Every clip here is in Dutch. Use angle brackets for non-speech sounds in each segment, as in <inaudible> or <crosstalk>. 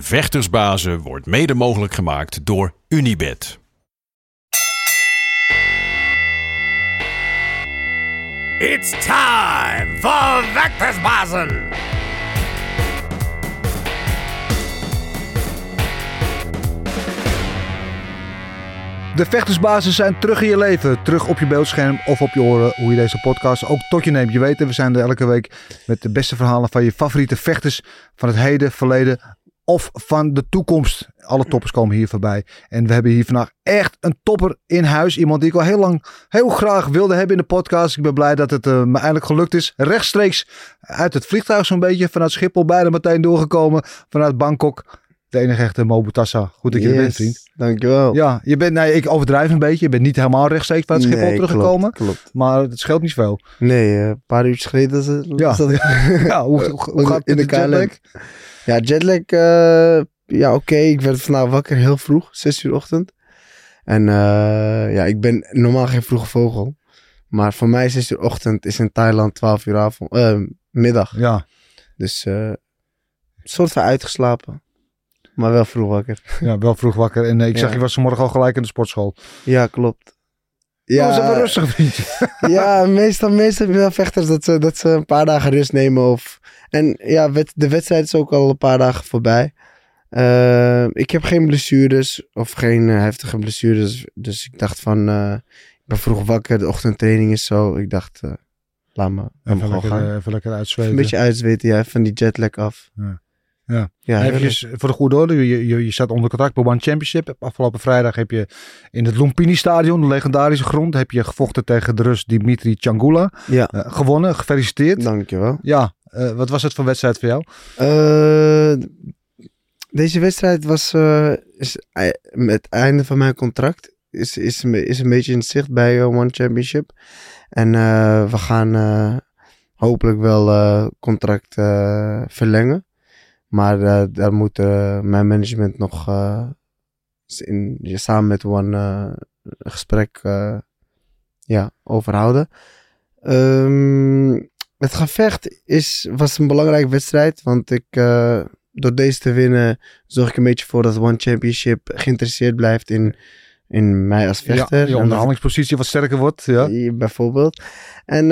Vechtersbazen wordt mede mogelijk gemaakt door Unibed. It's time for Vectorsbazen! De vechtersbasis zijn terug in je leven. Terug op je beeldscherm of op je oren. Hoe je deze podcast ook tot je neemt. Je weet, we zijn er elke week met de beste verhalen van je favoriete vechters. Van het heden, verleden of van de toekomst. Alle toppers komen hier voorbij. En we hebben hier vandaag echt een topper in huis. Iemand die ik al heel lang heel graag wilde hebben in de podcast. Ik ben blij dat het uh, me eindelijk gelukt is. Rechtstreeks uit het vliegtuig zo'n beetje. Vanuit Schiphol bijna meteen doorgekomen. Vanuit Bangkok. De enige echte Mobutassa. Goed dat je er bent, vriend. Dankjewel. Ja, je bent, nee, ik overdrijf een beetje. Je bent niet helemaal rechtstreeks vanuit Schiphol Nee, teruggekomen. Klopt, klopt. Maar het scheelt niet veel. Nee, eh, een paar uurtjes geleden is <laughs> het. Ja, hoe, hoe, hoe gaat het in de de. Ja, jetlag. eh, ja, oké. Ik werd vandaag wakker heel vroeg. 6 uur ochtend. En eh, ja, ik ben normaal geen vroege vogel. Maar voor mij 6 uur ochtend is in Thailand 12 uur avond, eh, middag. Ja, Dus soort van uitgeslapen. Maar wel vroeg wakker. ja, wel vroeg wakker. En ik Ja. zag, je was vanmorgen al gelijk in de sportschool. Ja, klopt. Ja, was even rustig, vriendje. <laughs> ja, meestal, meestal heb je wel vechters dat ze, dat ze een paar dagen rust nemen. Of, en ja, de wedstrijd is ook al een paar dagen voorbij. Eh, ik heb geen blessures of geen eh, heftige blessures. Dus ik dacht van, eh, ik ben vroeg wakker, de ochtendtraining is zo. Ik dacht, laat me, laat me Even lekker, gaan. even lekker uitzweten. Een beetje uitzweten, ja, van die jetlag af. Ja. Ja. Even voor de goede orde, je, je, je staat onder contract bij One Championship. Afgelopen vrijdag heb je in het Lumpini Stadion, de legendarische grond, heb je gevochten tegen de Rus Dimitri Changula. Ja, Eh, gewonnen, gefeliciteerd. dankjewel. Ja, eh, wat was het voor wedstrijd voor jou? Eh, deze wedstrijd was is, met het einde van mijn contract. Is, is, een- is een beetje in zicht bij One Championship. En we gaan hopelijk wel contract verlengen. Maar eh, daar moet eh, mijn management nog eh, in, samen met One een gesprek ja, over houden. Ehm, het gevecht is, was een belangrijke wedstrijd. Want ik, door deze te winnen, zorg ik een beetje voor dat One Championship geïnteresseerd blijft in, in mij als vechter. Ja, je onderhandelingspositie wat sterker wordt. Ja. bijvoorbeeld. En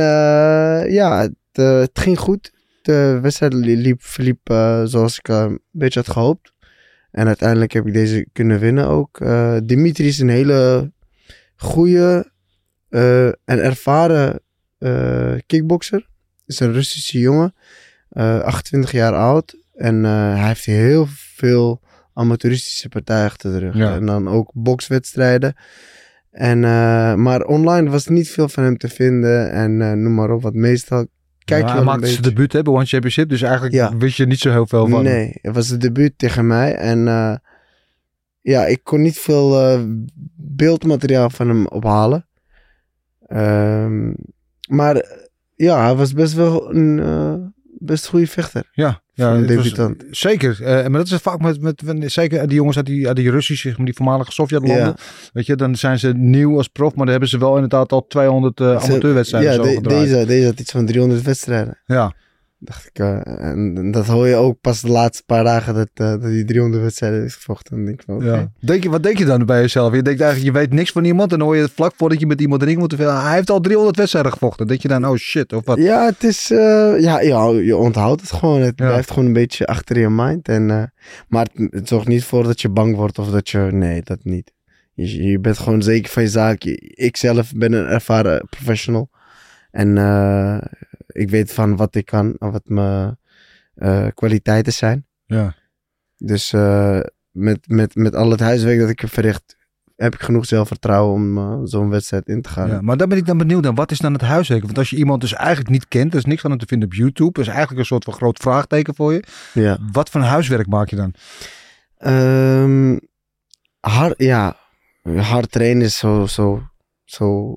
ja, het, het ging goed. De wedstrijd li- liep, verliep eh, zoals ik eh, een beetje had gehoopt. En uiteindelijk heb ik deze kunnen winnen ook. Eh, Dimitri is een hele goede eh, en ervaren eh, kickbokser. Is een Russische jongen. eh 28 jaar oud. En eh, hij heeft heel veel amateuristische partijen achter de rug. Ja. En dan ook bokswedstrijden. En, eh, maar online was niet veel van hem te vinden. En eh, noem maar op, wat meestal kijk Ja, hij maakte zijn debuut hè, bij One Championship. Dus eigenlijk Ja. wist je niet zo heel veel van. Nee, het was het debuut tegen mij. En eh, ja, ik kon niet veel eh, beeldmateriaal van hem ophalen. Ehm, maar ja, hij was best wel een eh, best goede vechter. Ja, ja was- debutant. zeker. Eh, maar dat is vaak met, met, met- zeker die jongens uit die, uit die Russische, die voormalige Sovjetlanden. Ja. Weet je, dan zijn ze nieuw als prof, maar dan hebben ze wel inderdaad al 200 eh, Ze- amateurwedstrijden Ja, zo de- gedraaid. deze, deze had iets van 300 wedstrijden. Ja, Dacht ik. eh, en dat hoor je ook pas de laatste paar dagen dat, eh, dat hij 300 wedstrijden heeft gevochten. En denk ik van, ja. Denk je, wat denk je dan bij jezelf? Je denkt eigenlijk, je weet niks van iemand en dan hoor je het vlak voordat je met iemand ring moet. Hij heeft al 300 wedstrijden gevochten. Denk je dan, oh shit, of wat? Ja, het is. eh, ja, ja, je onthoudt het gewoon. Het Ja. blijft gewoon een beetje achter je mind. En, maar het, het zorgt niet voor dat je bang wordt of dat je. Nee, dat niet. Je, je bent gewoon zeker van je zaak. Ik zelf ben een ervaren professional. En eh, ik weet van wat ik kan en wat mijn eh, kwaliteiten zijn. Ja. Dus eh, met, met, met al het huiswerk dat ik heb verricht, heb ik genoeg zelfvertrouwen om zo'n wedstrijd in te gaan. Ja, maar dan ben ik dan benieuwd naar wat is dan het huiswerk? Want als je iemand dus eigenlijk niet kent, er is niks van hem te vinden op YouTube. Is eigenlijk een soort van groot vraagteken voor je. Ja. Wat voor huiswerk maak je dan? Ehm, hard, ja, hard trainen is zo, zo, zo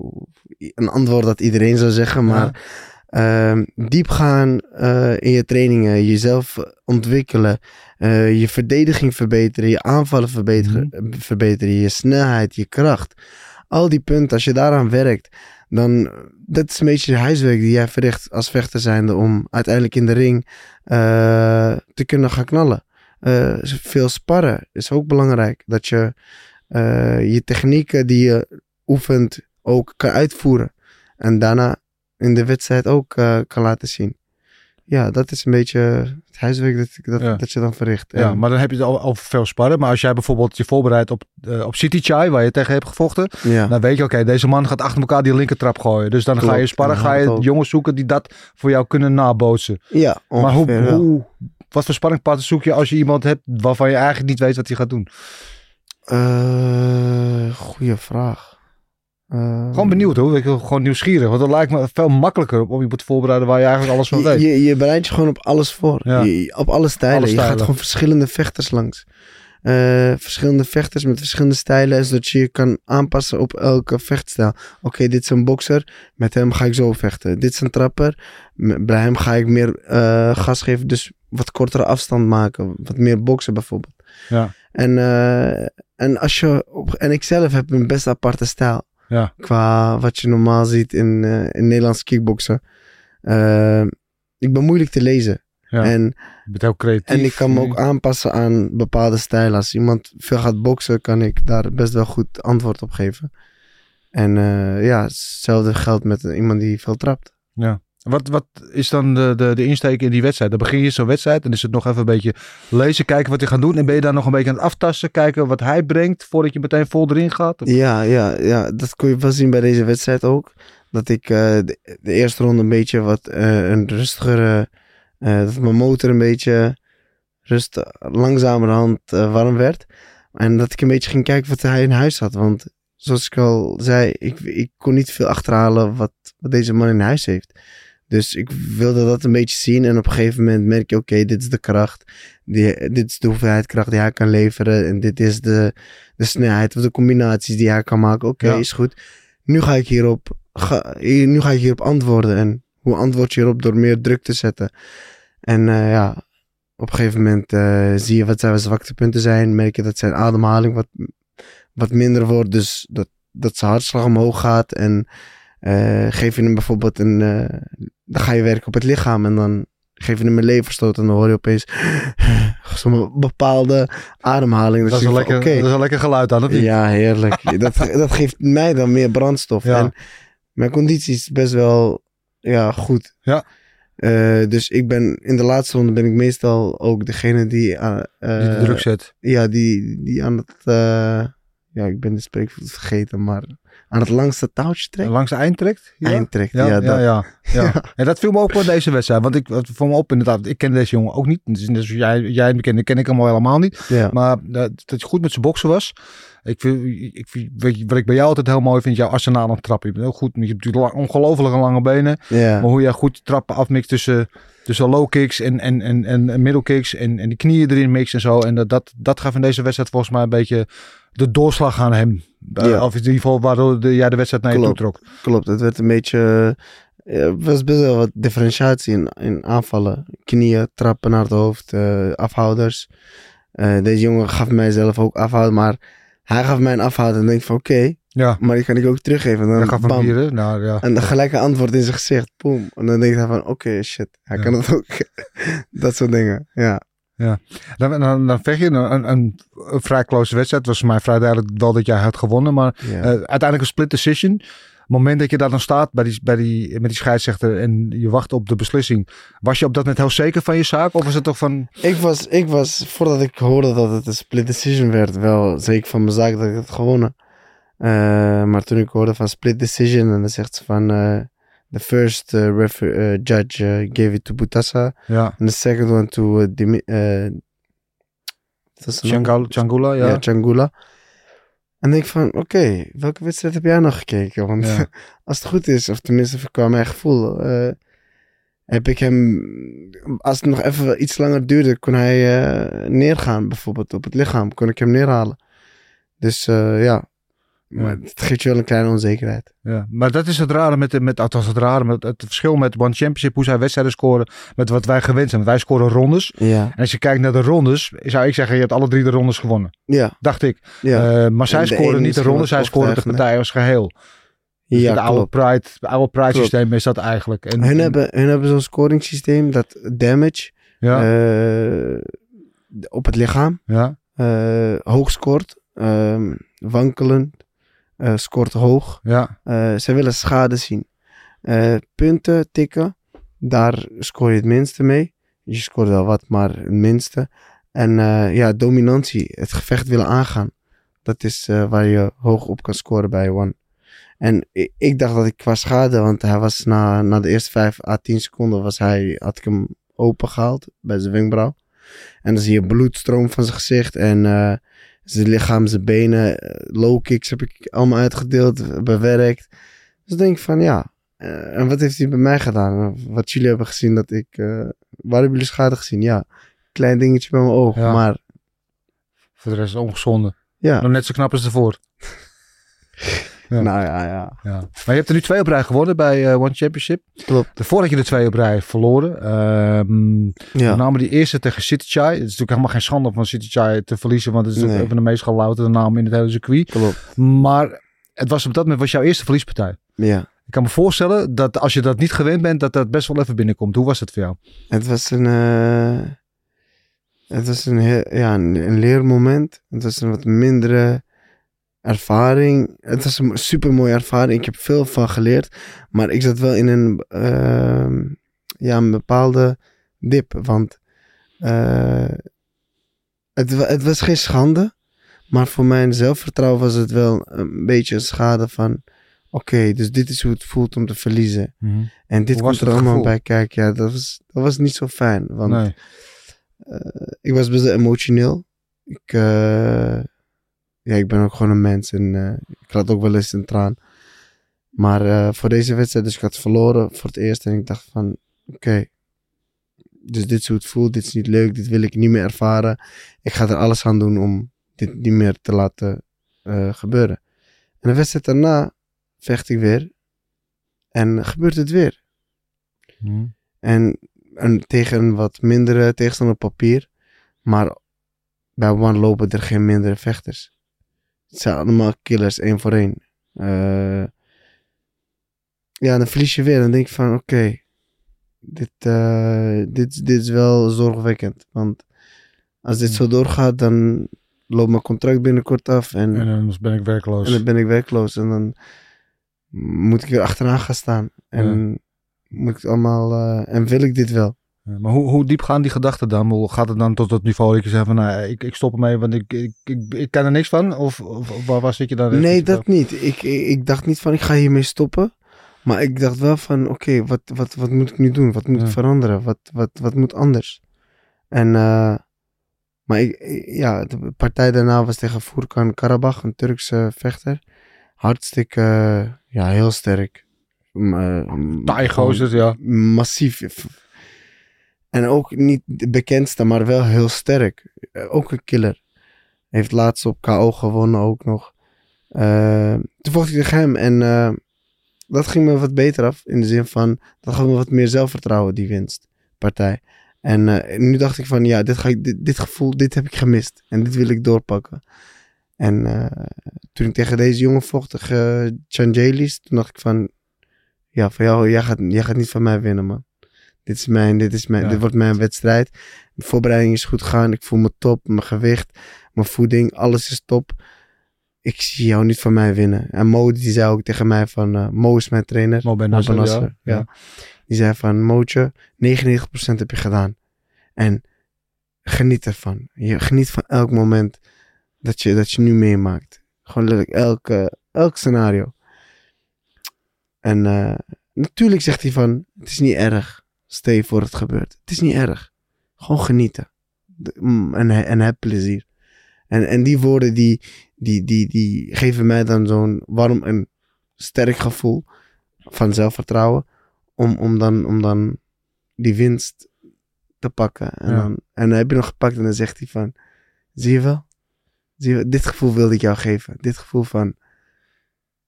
een antwoord dat iedereen zou zeggen. Maar ehm, diep gaan eh, in je trainingen, jezelf ontwikkelen, eh, je verdediging verbeteren, je aanvallen verbeteren, verbeteren, je snelheid, je kracht. Al die punten, als je daaraan werkt, dan dat is een beetje de huiswerk die jij verricht als vechter zijnde om uiteindelijk in de ring eh, te kunnen gaan knallen. Eh, veel sparren is ook belangrijk. Dat je eh, je technieken die je oefent ook kan uitvoeren. En daarna in de wedstrijd ook eh, kan laten zien. Ja, dat is een beetje het huiswerk dat, dat, Ja. dat je dan verricht. Ja, En- maar dan heb je al over veel sparren. Maar als jij bijvoorbeeld je voorbereidt op, eh, op City Chai, waar je tegen hebt gevochten. ja. Dan weet je, oké, deze man gaat achter elkaar die linkertrap gooien. Dus dan ga je sparren, en ga je jongens zoeken die dat voor jou kunnen nabootsen. ja, maar hoe, hoe, wat voor sparringpartners zoek je als je iemand hebt waarvan je eigenlijk niet weet wat hij gaat doen? Eh, goeie vraag. Eh, Gewoon benieuwd hoor, ik wil gewoon nieuwsgierig. Want dat lijkt me veel makkelijker om je te voorbereiden waar je eigenlijk alles van weet. je, je bereidt je gewoon op alles voor. Ja. Je- op alle stijlen. Alle Je gaat gewoon verschillende vechters langs. Eh, verschillende vechters met verschillende stijlen. Zodat je je kan aanpassen op elke vechtstijl. Oké, dit is een bokser. Met hem ga ik zo vechten. Dit is een trapper. Bij hem ga ik meer eh, gas geven. Dus wat kortere afstand maken. Wat meer boksen bijvoorbeeld. Ja. En, eh, en, als je op, en ik zelf heb een best aparte stijl. Ja. Qua wat je normaal ziet in, eh, in Nederlands kickboksen. Eh, ik ben moeilijk te lezen. Ja. En, Je bent heel creatief. en ik kan me ook aanpassen aan bepaalde stijlen. Als iemand veel gaat boksen, kan ik daar best wel goed antwoord op geven. En eh, ja, hetzelfde geldt met iemand die veel trapt. Wat, wat is dan de, de, de insteek in die wedstrijd? Dan begin je zo'n wedstrijd en is het nog even een beetje lezen, kijken wat hij gaat doen. En ben je daar nog een beetje aan het aftasten, kijken wat hij brengt voordat je meteen vol erin gaat? Ja, ja, ja, dat kon je wel zien bij deze wedstrijd ook. Dat ik eh, de, eerste ronde een beetje wat eh, een rustigere, eh, dat mijn motor een beetje rust, langzamerhand warm werd. En dat ik een beetje ging kijken wat hij in huis had. Want zoals ik al zei, ik, ik kon niet veel achterhalen wat, wat deze man in huis heeft. Dus ik wilde dat een beetje zien. En op een gegeven moment merk je, oké, dit is de kracht. Die, dit is de hoeveelheid kracht die hij kan leveren. En dit is de, de snelheid of de combinaties die hij kan maken. Oké, Ja. is goed. Nu ga ik hierop, ga, nu ga ik hierop antwoorden. En hoe antwoord je hierop? Door meer druk te zetten. En eh, ja, op een gegeven moment eh, zie je wat zijn zwaktepunten zijn. Merk je dat zijn ademhaling wat, wat minder wordt. Dus dat, dat zijn hartslag omhoog gaat. En eh, geef je hem bijvoorbeeld een... eh, dan ga je werken op het lichaam. En dan geef je hem een leverstoot. En dan hoor je opeens <laughs> zo'n bepaalde ademhaling. Dat is, een lekker, dat is een lekker geluid aan, of niet? ja, heerlijk. <laughs> dat, dat geeft mij dan meer brandstof. Ja. En mijn conditie is best wel ja, goed. Ja. Eh, dus ik ben in de laatste ronde ben ik meestal ook degene die, Die de druk zet. ja, die, die aan het, ja, ik ben de spreekwoord vergeten, maar aan het langste touwtje trekt. Langs de eind trekt? Ja? Eind trekt, Ja, ja, ja, dat. ja, <laughs> dat viel me ook bij deze wedstrijd. Want ik viel me op inderdaad. Ik ken deze jongen ook niet. Dus jij, jij hem kent, ken ik hem al helemaal niet. Ja. Maar eh, dat hij goed met zijn boksen was. Ik vind, ik vind, weet je, wat ik bij jou altijd heel mooi vind, jouw arsenaal aan trappen. Je bent heel goed. Je hebt natuurlijk ongelofelijke lange benen. ja. Maar hoe jij goed trappen afmixt tussen, tussen low kicks en, en, en, en, en middle kicks. En, en die knieën erin mixt en zo. En dat, dat, dat gaf in deze wedstrijd volgens mij een beetje de doorslag aan hem. Eh, Ja. Of in ieder geval waardoor de, jij de wedstrijd naar je toe Klopt. trok. Klopt, het werd een beetje. eh, Er was best wel wat differentiatie in, in aanvallen. Knieën, trappen naar het hoofd, eh, afhouders. Deze jongen gaf mij zelf ook afhouden, maar hij gaf mij een afhouden en denk van oké, Ja, maar die kan ik ook teruggeven. En dan, gaf bam. vieren. Nou ja. En dan gelijk een antwoord in zijn gezicht, boom. En dan denkt hij van oké, shit, hij Ja. kan het ook. <laughs> dat soort dingen, ja. Dan, dan, dan vecht je een, een, vrij close wedstrijd. Het was voor mij vrij duidelijk wel dat jij had gewonnen. Maar ja. eh, uiteindelijk een split decision. Het moment dat je daar dan staat bij die, bij die, met die scheidsrechter en je wacht op de beslissing. Was je op dat moment heel zeker van je zaak? Of was het toch van... Ik was, ik was, voordat ik hoorde dat het een split decision werd, wel zeker van mijn zaak dat ik het gewonnen. Eh, maar toen ik hoorde van split decision, en dan zegt ze van, eh the first refer- eh, judge eh, gave it to Butassa, Ja, and the second one to uh, Dimi- de naam? Changula, Changula ja. ja. Changula. En denk ik van, oké, welke wedstrijd heb jij nog gekeken? Want Ja. <laughs> als het goed is, of tenminste qua mijn gevoel, eh, heb ik hem, als het nog even iets langer duurde, kon hij eh, neergaan, bijvoorbeeld op het lichaam, kon ik hem neerhalen. Dus eh, ja, maar het geeft je wel een kleine onzekerheid. Ja, maar dat is het rare met, met althans het rare, met het verschil met One Championship, hoe zij wedstrijden scoren, met wat wij gewend zijn. Want wij scoren rondes. Ja, En als je kijkt naar de rondes, zou ik zeggen, je hebt alle drie de rondes gewonnen. ja, Dacht ik. ja. Eh, maar zij scoren niet de rondes, zij scoren de partij als geheel. Dus ja de oude. Pride, het oude Pride Klopt. systeem is dat eigenlijk. En, Hun hebben, hun hebben zo'n scoringssysteem dat damage ja, eh, op het lichaam ja, eh, hoog scoort, ehm, wankelen eh, scoort hoog. ja, Eh, ze willen schade zien. Eh, punten tikken, daar scoor je het minste mee. Je scoort wel wat, maar het minste. En eh, ja, dominantie, het gevecht willen aangaan. Dat is eh, waar je hoog op kan scoren bij One. En ik, ik dacht dat ik qua schade, want hij was na, na de eerste 5 à 10 seconden was hij, had ik hem open gehaald bij zijn wenkbrauw. En dan zie je bloedstroom van zijn gezicht en eh, zijn lichaam, zijn benen, eh, low kicks heb ik allemaal uitgedeeld, bewerkt. Dus denk ik van ja, eh, en wat heeft hij bij mij gedaan? Wat jullie hebben gezien dat ik, eh, waar hebben jullie schade gezien? Ja, klein dingetje bij mijn oog, Ja. maar voor de rest ongezonden. ja. Nog net zo knap als ervoor. <laughs> Ja. Nou ja, ja, Ja. Maar je hebt er nu twee op rij gewonnen bij eh, One Championship. klopt. Daarvoor had je er twee op rij verloren. Met Ja, name die eerste tegen City Chai. Het is natuurlijk helemaal geen schande om van City Chai te verliezen. Want het is Nee. een van de meest gelouterde namen in het hele circuit. klopt. Maar het was op dat moment was jouw eerste verliespartij. Ja, Ik kan me voorstellen dat als je dat niet gewend bent, dat dat best wel even binnenkomt. Hoe was het voor jou? het was een, eh, het was een, heel, ja, een, een leermoment. Het was een wat mindere ervaring. Het was een super mooie ervaring. Ik heb veel van geleerd. Maar ik zat wel in een, ehm, ja, een bepaalde dip. Want eh, het, het was geen schande. Maar voor mijn zelfvertrouwen was het wel een beetje een schade van... Oké, dus dit is hoe het voelt om te verliezen. En dit komt er allemaal gevoel? bij kijken. Ja, dat was, dat was niet zo fijn. Want Nee. ik was best emotioneel. Ik, eh, ja, ik ben ook gewoon een mens en eh, ik had ook wel eens een traan. Maar eh, voor deze wedstrijd, dus ik had verloren voor het eerst en ik dacht van, oké, dus dit is hoe het voelt, dit is niet leuk, dit wil ik niet meer ervaren. Ik ga er alles aan doen om dit niet meer te laten eh, gebeuren. En de wedstrijd daarna vecht ik weer en gebeurt het weer. Hm. En, en tegen een wat mindere tegenstander op papier. Maar bij One lopen er geen mindere vechters. Het zijn allemaal killers, één voor één. Eh, ja, dan verlies je weer. Dan denk ik van, oké. dit, eh, dit, dit is wel zorgwekkend. Want als dit zo doorgaat, dan loopt mijn contract binnenkort af. En, En dan ben ik werkloos. en dan ben ik werkloos. En dan moet ik weer achteraan gaan staan. En moet ik allemaal... eh, en wil ik dit wel? Ja, Maar hoe, hoe diep gaan die gedachten dan? Gaat het dan tot het niveau dat je zegt van nou, ik, ik stop ermee, want ik, ik, ik, ik kan er niks van? Of, waar, waar zit je dan? Nee, dat niet. Ik, ik, ik dacht niet van ik ga hiermee stoppen. Maar ik dacht wel van oké, wat, wat, wat moet ik nu doen? Wat moet Ja. veranderen? Wat, wat, wat moet anders? En eh, maar ik, ik- ja, de partij daarna was tegen Furkan Karabach, een Turkse vechter. Hartstikke, eh, ja, heel sterk. Eh, Taai gozer, ja. massief. En ook niet de bekendste, maar wel heel sterk. Eh, Ook een killer. Heeft laatst op KO gewonnen ook nog. Eh, toen vocht ik tegen hem en eh, dat ging me wat beter af. In de zin van, dat gaf me wat meer zelfvertrouwen, die winstpartij. En nu dacht ik van, ja, dit, ga ik, dit, gevoel, dit heb ik gemist. En dit wil ik doorpakken. En toen ik tegen deze jongen vocht, tegen Changelis, toen dacht ik van, ja, voor jou, gaat, jij gaat niet van mij winnen, man. Dit is mijn, dit is mijn, Ja. dit wordt mijn wedstrijd. De voorbereiding is goed gegaan. Ik voel me top. Mijn gewicht, mijn voeding, alles is top. Ik zie jou niet van mij winnen. En Mo, die zei ook tegen mij van, eh, Mo is mijn trainer. Mo Ben Nasser, ja. ja. Die zei van, Mootje, 99% heb je gedaan. En geniet ervan. Je geniet van elk moment dat je, dat je nu meemaakt. Gewoon letterlijk elke, elk scenario. En eh, natuurlijk zegt hij van, het is niet erg. Je voor het gebeurt. Het is niet erg. Gewoon genieten. Mm, en, en heb plezier. En, en die woorden die, die, die, die geven mij dan zo'n warm en sterk gevoel van zelfvertrouwen. Om, om, dan, om dan die winst te pakken. En, Ja. dan, en dan heb je nog gepakt en dan zegt hij van... Zie je wel? Zie je wel? Dit gevoel wilde ik jou geven. Dit gevoel van,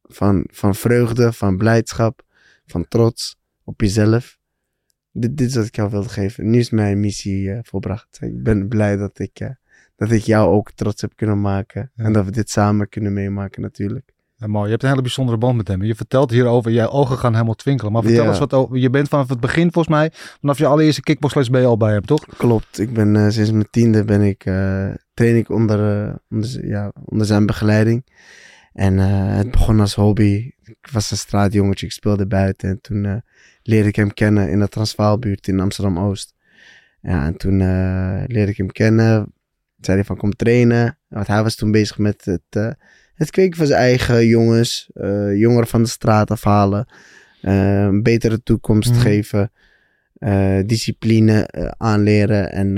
van, van vreugde, van blijdschap, van trots op jezelf. Dit, dit is wat ik jou wilde geven. Nu is mijn missie eh, volbracht. Ik ben blij dat ik, eh, dat ik jou ook trots heb kunnen maken. Ja. En dat we dit samen kunnen meemaken natuurlijk. Ja, mooi. Je hebt een hele bijzondere band met hem. Je vertelt hierover, je ogen gaan helemaal twinkelen. Maar vertel Ja. eens wat over. Je bent vanaf het begin volgens mij, vanaf je allereerste kickboxles ben je al bij hem, toch? Klopt. Ik ben eh, sinds mijn tiende ben ik, train ik onder, onder, ja, onder zijn begeleiding. En eh, het begon als hobby. Ik was een straatjongetje, ik speelde buiten. En toen eh, leerde ik hem kennen in de Transvaalbuurt in Amsterdam-Oost. Ja, en toen eh, leerde ik hem kennen. Zei hij van kom trainen. Want hij was toen bezig met het, het kweken van zijn eigen jongens. jongeren van de straat afhalen. een betere toekomst Mhm. geven. discipline aanleren. En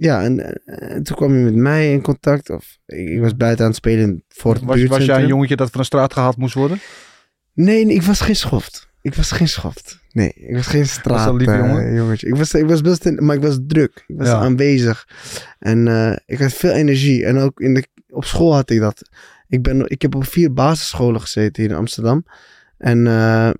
ja, en, eh, en toen kwam hij met mij in contact. Of, ik, ik was buiten aan het spelen voor het Was, was jij een jongetje dat van de straat gehaald moest worden? Nee, nee, ik was geen schoft. Ik was geen schoft. Nee, ik was geen straat een lieve eh, jongen? jongetje. Ik was, ik was best, in- maar ik was druk. Ik was Ja. aanwezig. En eh, ik had veel energie. En ook in de, op school had ik dat. Ik, ben, ik heb op vier basisscholen gezeten hier in Amsterdam. En eh,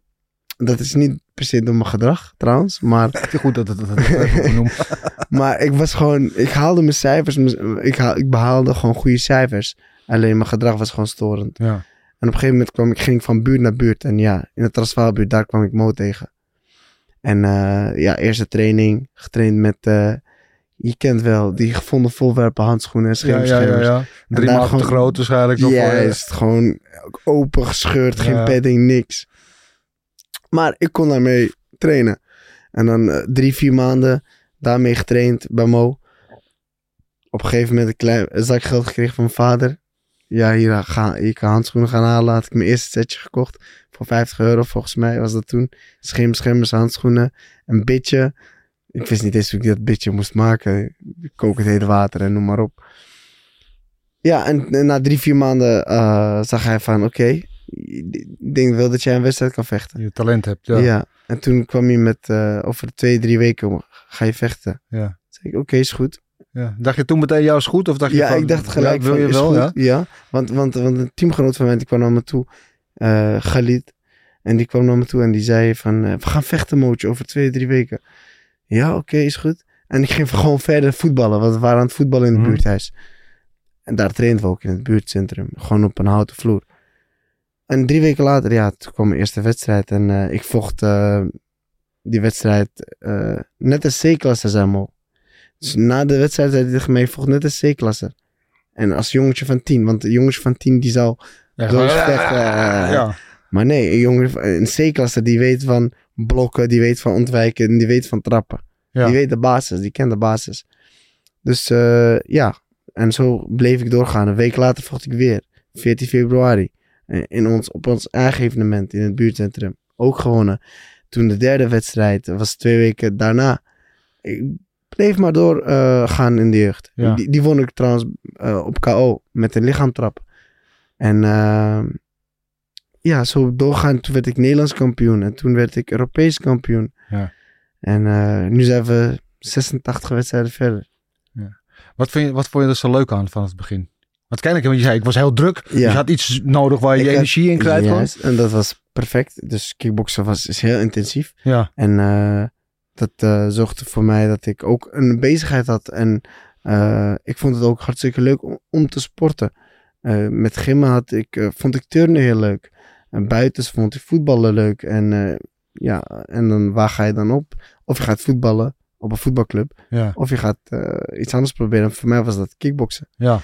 dat is niet per se door mijn gedrag, trouwens. Maar goed dat het dat, dat, <laughs> maar ik was gewoon, ik haalde mijn cijfers, ik, haal, ik behaalde gewoon goede cijfers. Alleen mijn gedrag was gewoon storend. Ja. En op een gegeven moment kwam ik, ging ik van buurt naar buurt. En ja, in de Transvaalbuurt, daar kwam ik Mo tegen. En eh, ja, eerste training, getraind met, eh, je kent wel, die gevonden voorwerpen, handschoenen en Ja, ja, ja. Drie maanden te groot waarschijnlijk. nog voor je. Juist, gewoon open gescheurd, geen padding, niks. Maar ik kon daarmee trainen. En dan eh, drie, vier maanden daarmee getraind bij Mo. Op een gegeven moment een klein een zak geld gekregen van mijn vader. Ja, hier, ga, hier kan handschoenen gaan halen. Had ik mijn eerste setje gekocht. Voor 50 euro volgens mij was dat toen. Schermbeschermers, handschoenen. Een bitje. Ik wist niet eens hoe ik dat bitje moest maken. Kokend heet water en noem maar op. Ja, en, en na drie, vier maanden eh, zag hij van... Oké, ik denk wel dat jij een wedstrijd kan vechten. Je talent hebt. Ja. Ja. En toen kwam hij met... eh, over twee, drie weken ga je vechten. Ja. Zeg ik, oké, is goed. Ja. Dacht je toen meteen jou is goed? Of dacht je Ja, van, ik dacht gelijk ja, wil je wel? goed. Ja? Ja, want, want, want een teamgenoot van mij, die kwam naar me toe. eh Khalid. En die kwam naar me toe en die zei van... eh, we gaan vechten, Mootje, over twee, drie weken. Ja, oké, is goed. En ik ging <laughs> gewoon verder voetballen. Want we waren aan het voetballen in het Mhm. buurthuis. En daar trainden we ook in het buurtcentrum. Gewoon op een houten vloer. En drie weken later, ja, toen kwam mijn eerste wedstrijd. En eh, ik vocht eh, die wedstrijd eh, net als C-klasse, Mo. Dus na de wedstrijd zei hij tegen mij, ik vocht net als C-klasse. En als jongetje van tien, want een jongetje van tien die zou Ja, Doos <laughs> ja, maar nee, een jongen, een C-klasse die weet van blokken, die weet van ontwijken, en die weet van trappen. Ja. Die weet de basis, die kent de basis. Dus ja, en zo bleef ik doorgaan. Een week later vocht ik weer, 14 februari, in ons, op ons eigen evenement in het buurtcentrum. Ook gewonnen. Toen de derde wedstrijd, was twee weken daarna. Ik bleef maar door eh, gaan in de jeugd. Ja. Die, die won ik trouwens eh, op KO met een lichaamtrap. En eh, ja, zo doorgaan. Toen werd ik Nederlands kampioen. En toen werd ik Europees kampioen. Ja. En eh, nu zijn we 86 wedstrijden verder. Wat, vind je, wat vond je er zo leuk aan van het begin? Want kennelijk, want je zei, ik was heel druk. Ja. Je had iets nodig waar je Ik je had- energie in kwijt kon. En dat was perfect. Dus kickboksen was, is heel intensief. Ja, En eh, dat eh, zorgde voor mij dat ik ook een bezigheid had. En eh, ik vond het ook hartstikke leuk om, om te sporten. Met gymmen had ik, vond ik turnen heel leuk. En buiten vond ik voetballen leuk. En ja, en dan waar ga je dan op? Of je gaat voetballen op een voetbalclub. ja, Of je gaat iets anders proberen. En voor mij was dat kickboksen. ja.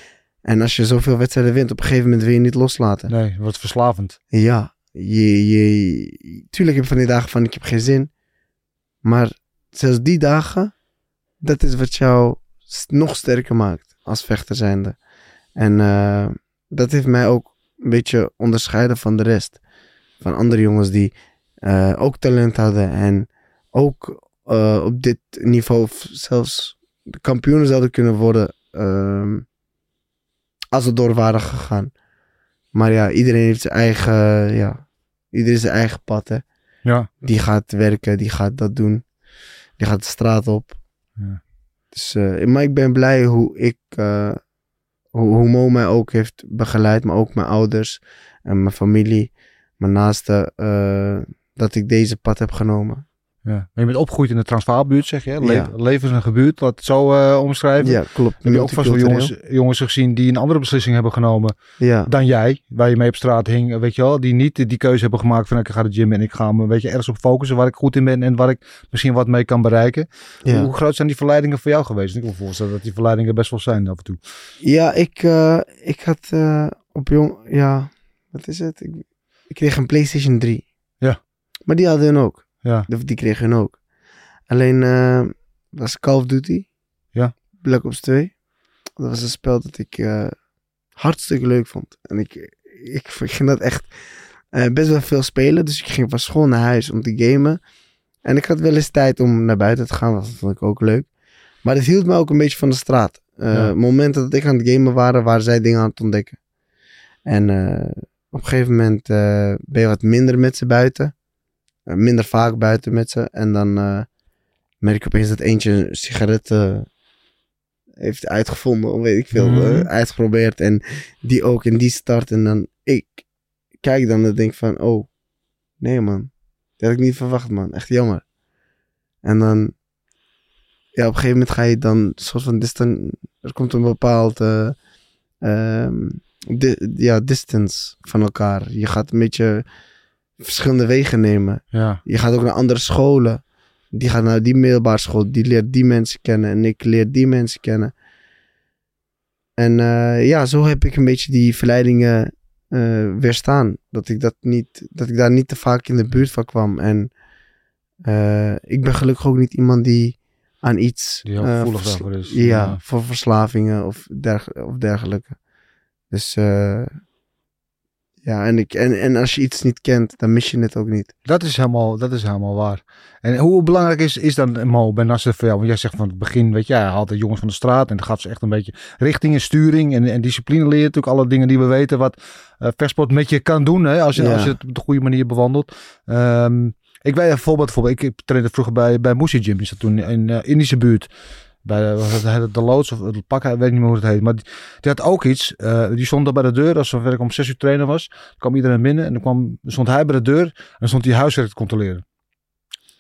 En als je zoveel wedstrijden wint, op een gegeven moment wil je niet loslaten. Nee, het wordt verslavend. Ja, je, je, tuurlijk heb je van die dagen van ik heb geen zin. Maar zelfs die dagen, dat is wat jou nog sterker maakt als vechter zijnde. En eh, dat heeft mij ook een beetje onderscheiden van de rest. Van andere jongens die eh, ook talent hadden en ook eh, op dit niveau zelfs de kampioenen zouden kunnen worden ehm, als we door waren gegaan. Maar ja, iedereen heeft zijn eigen, ja, iedereen zijn eigen pad, hè. Ja. Die gaat werken, die gaat dat doen. Die gaat de straat op. Ja. Dus, eh, maar ik ben blij hoe ik, eh, hoe, hoe Mo mij ook heeft begeleid, maar ook mijn ouders en mijn familie, mijn naasten, eh, dat ik deze pad heb genomen. Ja. Maar je bent opgegroeid in de Transvaalbuurt, zeg je. Le Ja. Leven is een gebuurt, laat het zo eh, omschrijven. Ja, klopt. Heb je ook vast wel jongens, jongens gezien die een andere beslissing hebben genomen Ja, dan jij, waar je mee op straat hing, weet je wel, die niet die keuze hebben gemaakt van ik ga de gym en ik ga me weet je, ergens op focussen waar ik goed in ben en waar ik misschien wat mee kan bereiken. ja. Hoe groot zijn die verleidingen voor jou geweest? Ik me voorstellen dat die verleidingen best wel zijn af en toe. Ja, ik, eh, ik had eh, op jong... Ja, wat is het? Ik, ik kreeg een PlayStation 3. Ja. Maar die hadden hun ook. Ja. Die, kregen hun ook. Alleen eh, was Call of Duty. Ja. Black Ops 2. Dat was een spel dat ik eh, hartstikke leuk vond. En ik, ik, ik <laughs> ging dat echt eh, best wel veel spelen. Dus ik ging van school naar huis om te gamen. En ik had wel eens tijd om naar buiten te gaan. Dat vond ik ook leuk. Maar het hield me ook een beetje van de straat. Ja. Momenten dat ik aan het gamen waren, waren zij dingen aan het ontdekken. En op een gegeven moment ben je wat minder met ze buiten. Eh, minder vaak buiten met ze. En dan eh, merk je opeens dat eentje een sigaret eh, heeft uitgevonden. Of weet ik veel. Mhm. uitgeprobeerd. En die ook. En die start. En dan ik kijk dan en denk van... Oh, nee man. Dat had ik niet verwacht man. Echt jammer. En dan... Ja, op een gegeven moment ga je dan... een soort van distan Er komt een bepaald... eh, ehm, di- ja, distance van elkaar. Je gaat een beetje verschillende wegen nemen. Ja. Je gaat ook naar andere scholen. Die gaat naar die middelbare school. Die leert die mensen kennen. En ik leer die mensen kennen. En eh, ja, zo heb ik een beetje die verleidingen eh, weerstaan. Dat ik, dat, niet, dat ik daar niet te vaak in de buurt van kwam. En eh, ik ben gelukkig ook niet iemand die aan iets... Die heel is. Ja, voor verslavingen of, derg of dergelijke. Dus ja, en, ik, en, en als je iets niet kent, dan mis je het ook niet. Dat is helemaal, dat is helemaal waar. En hoe belangrijk is, is dan Mo bij Nasser voor jou? Want jij zegt van het begin, weet je, hij had de jongens van de straat en dan gaf ze echt een beetje richting en sturing en, en discipline leren. Natuurlijk alle dingen die we weten wat eh versport met je kan doen, hè, als, je, Ja. als je het op de goede manier bewandelt. Ehm, ik weet een voorbeeld, bijvoorbeeld, ik trainde vroeger bij, bij Moesie Gym, is dat toen in uh, Indische buurt. Bij de, het, loods of het pak, ik weet niet meer hoe het heet. Maar die, die had ook iets. eh, die stond daar bij de deur. Als ik om zes uur trainen was, kwam iedereen binnen. En dan kwam, stond hij bij de deur. En stond hij huiswerk te controleren.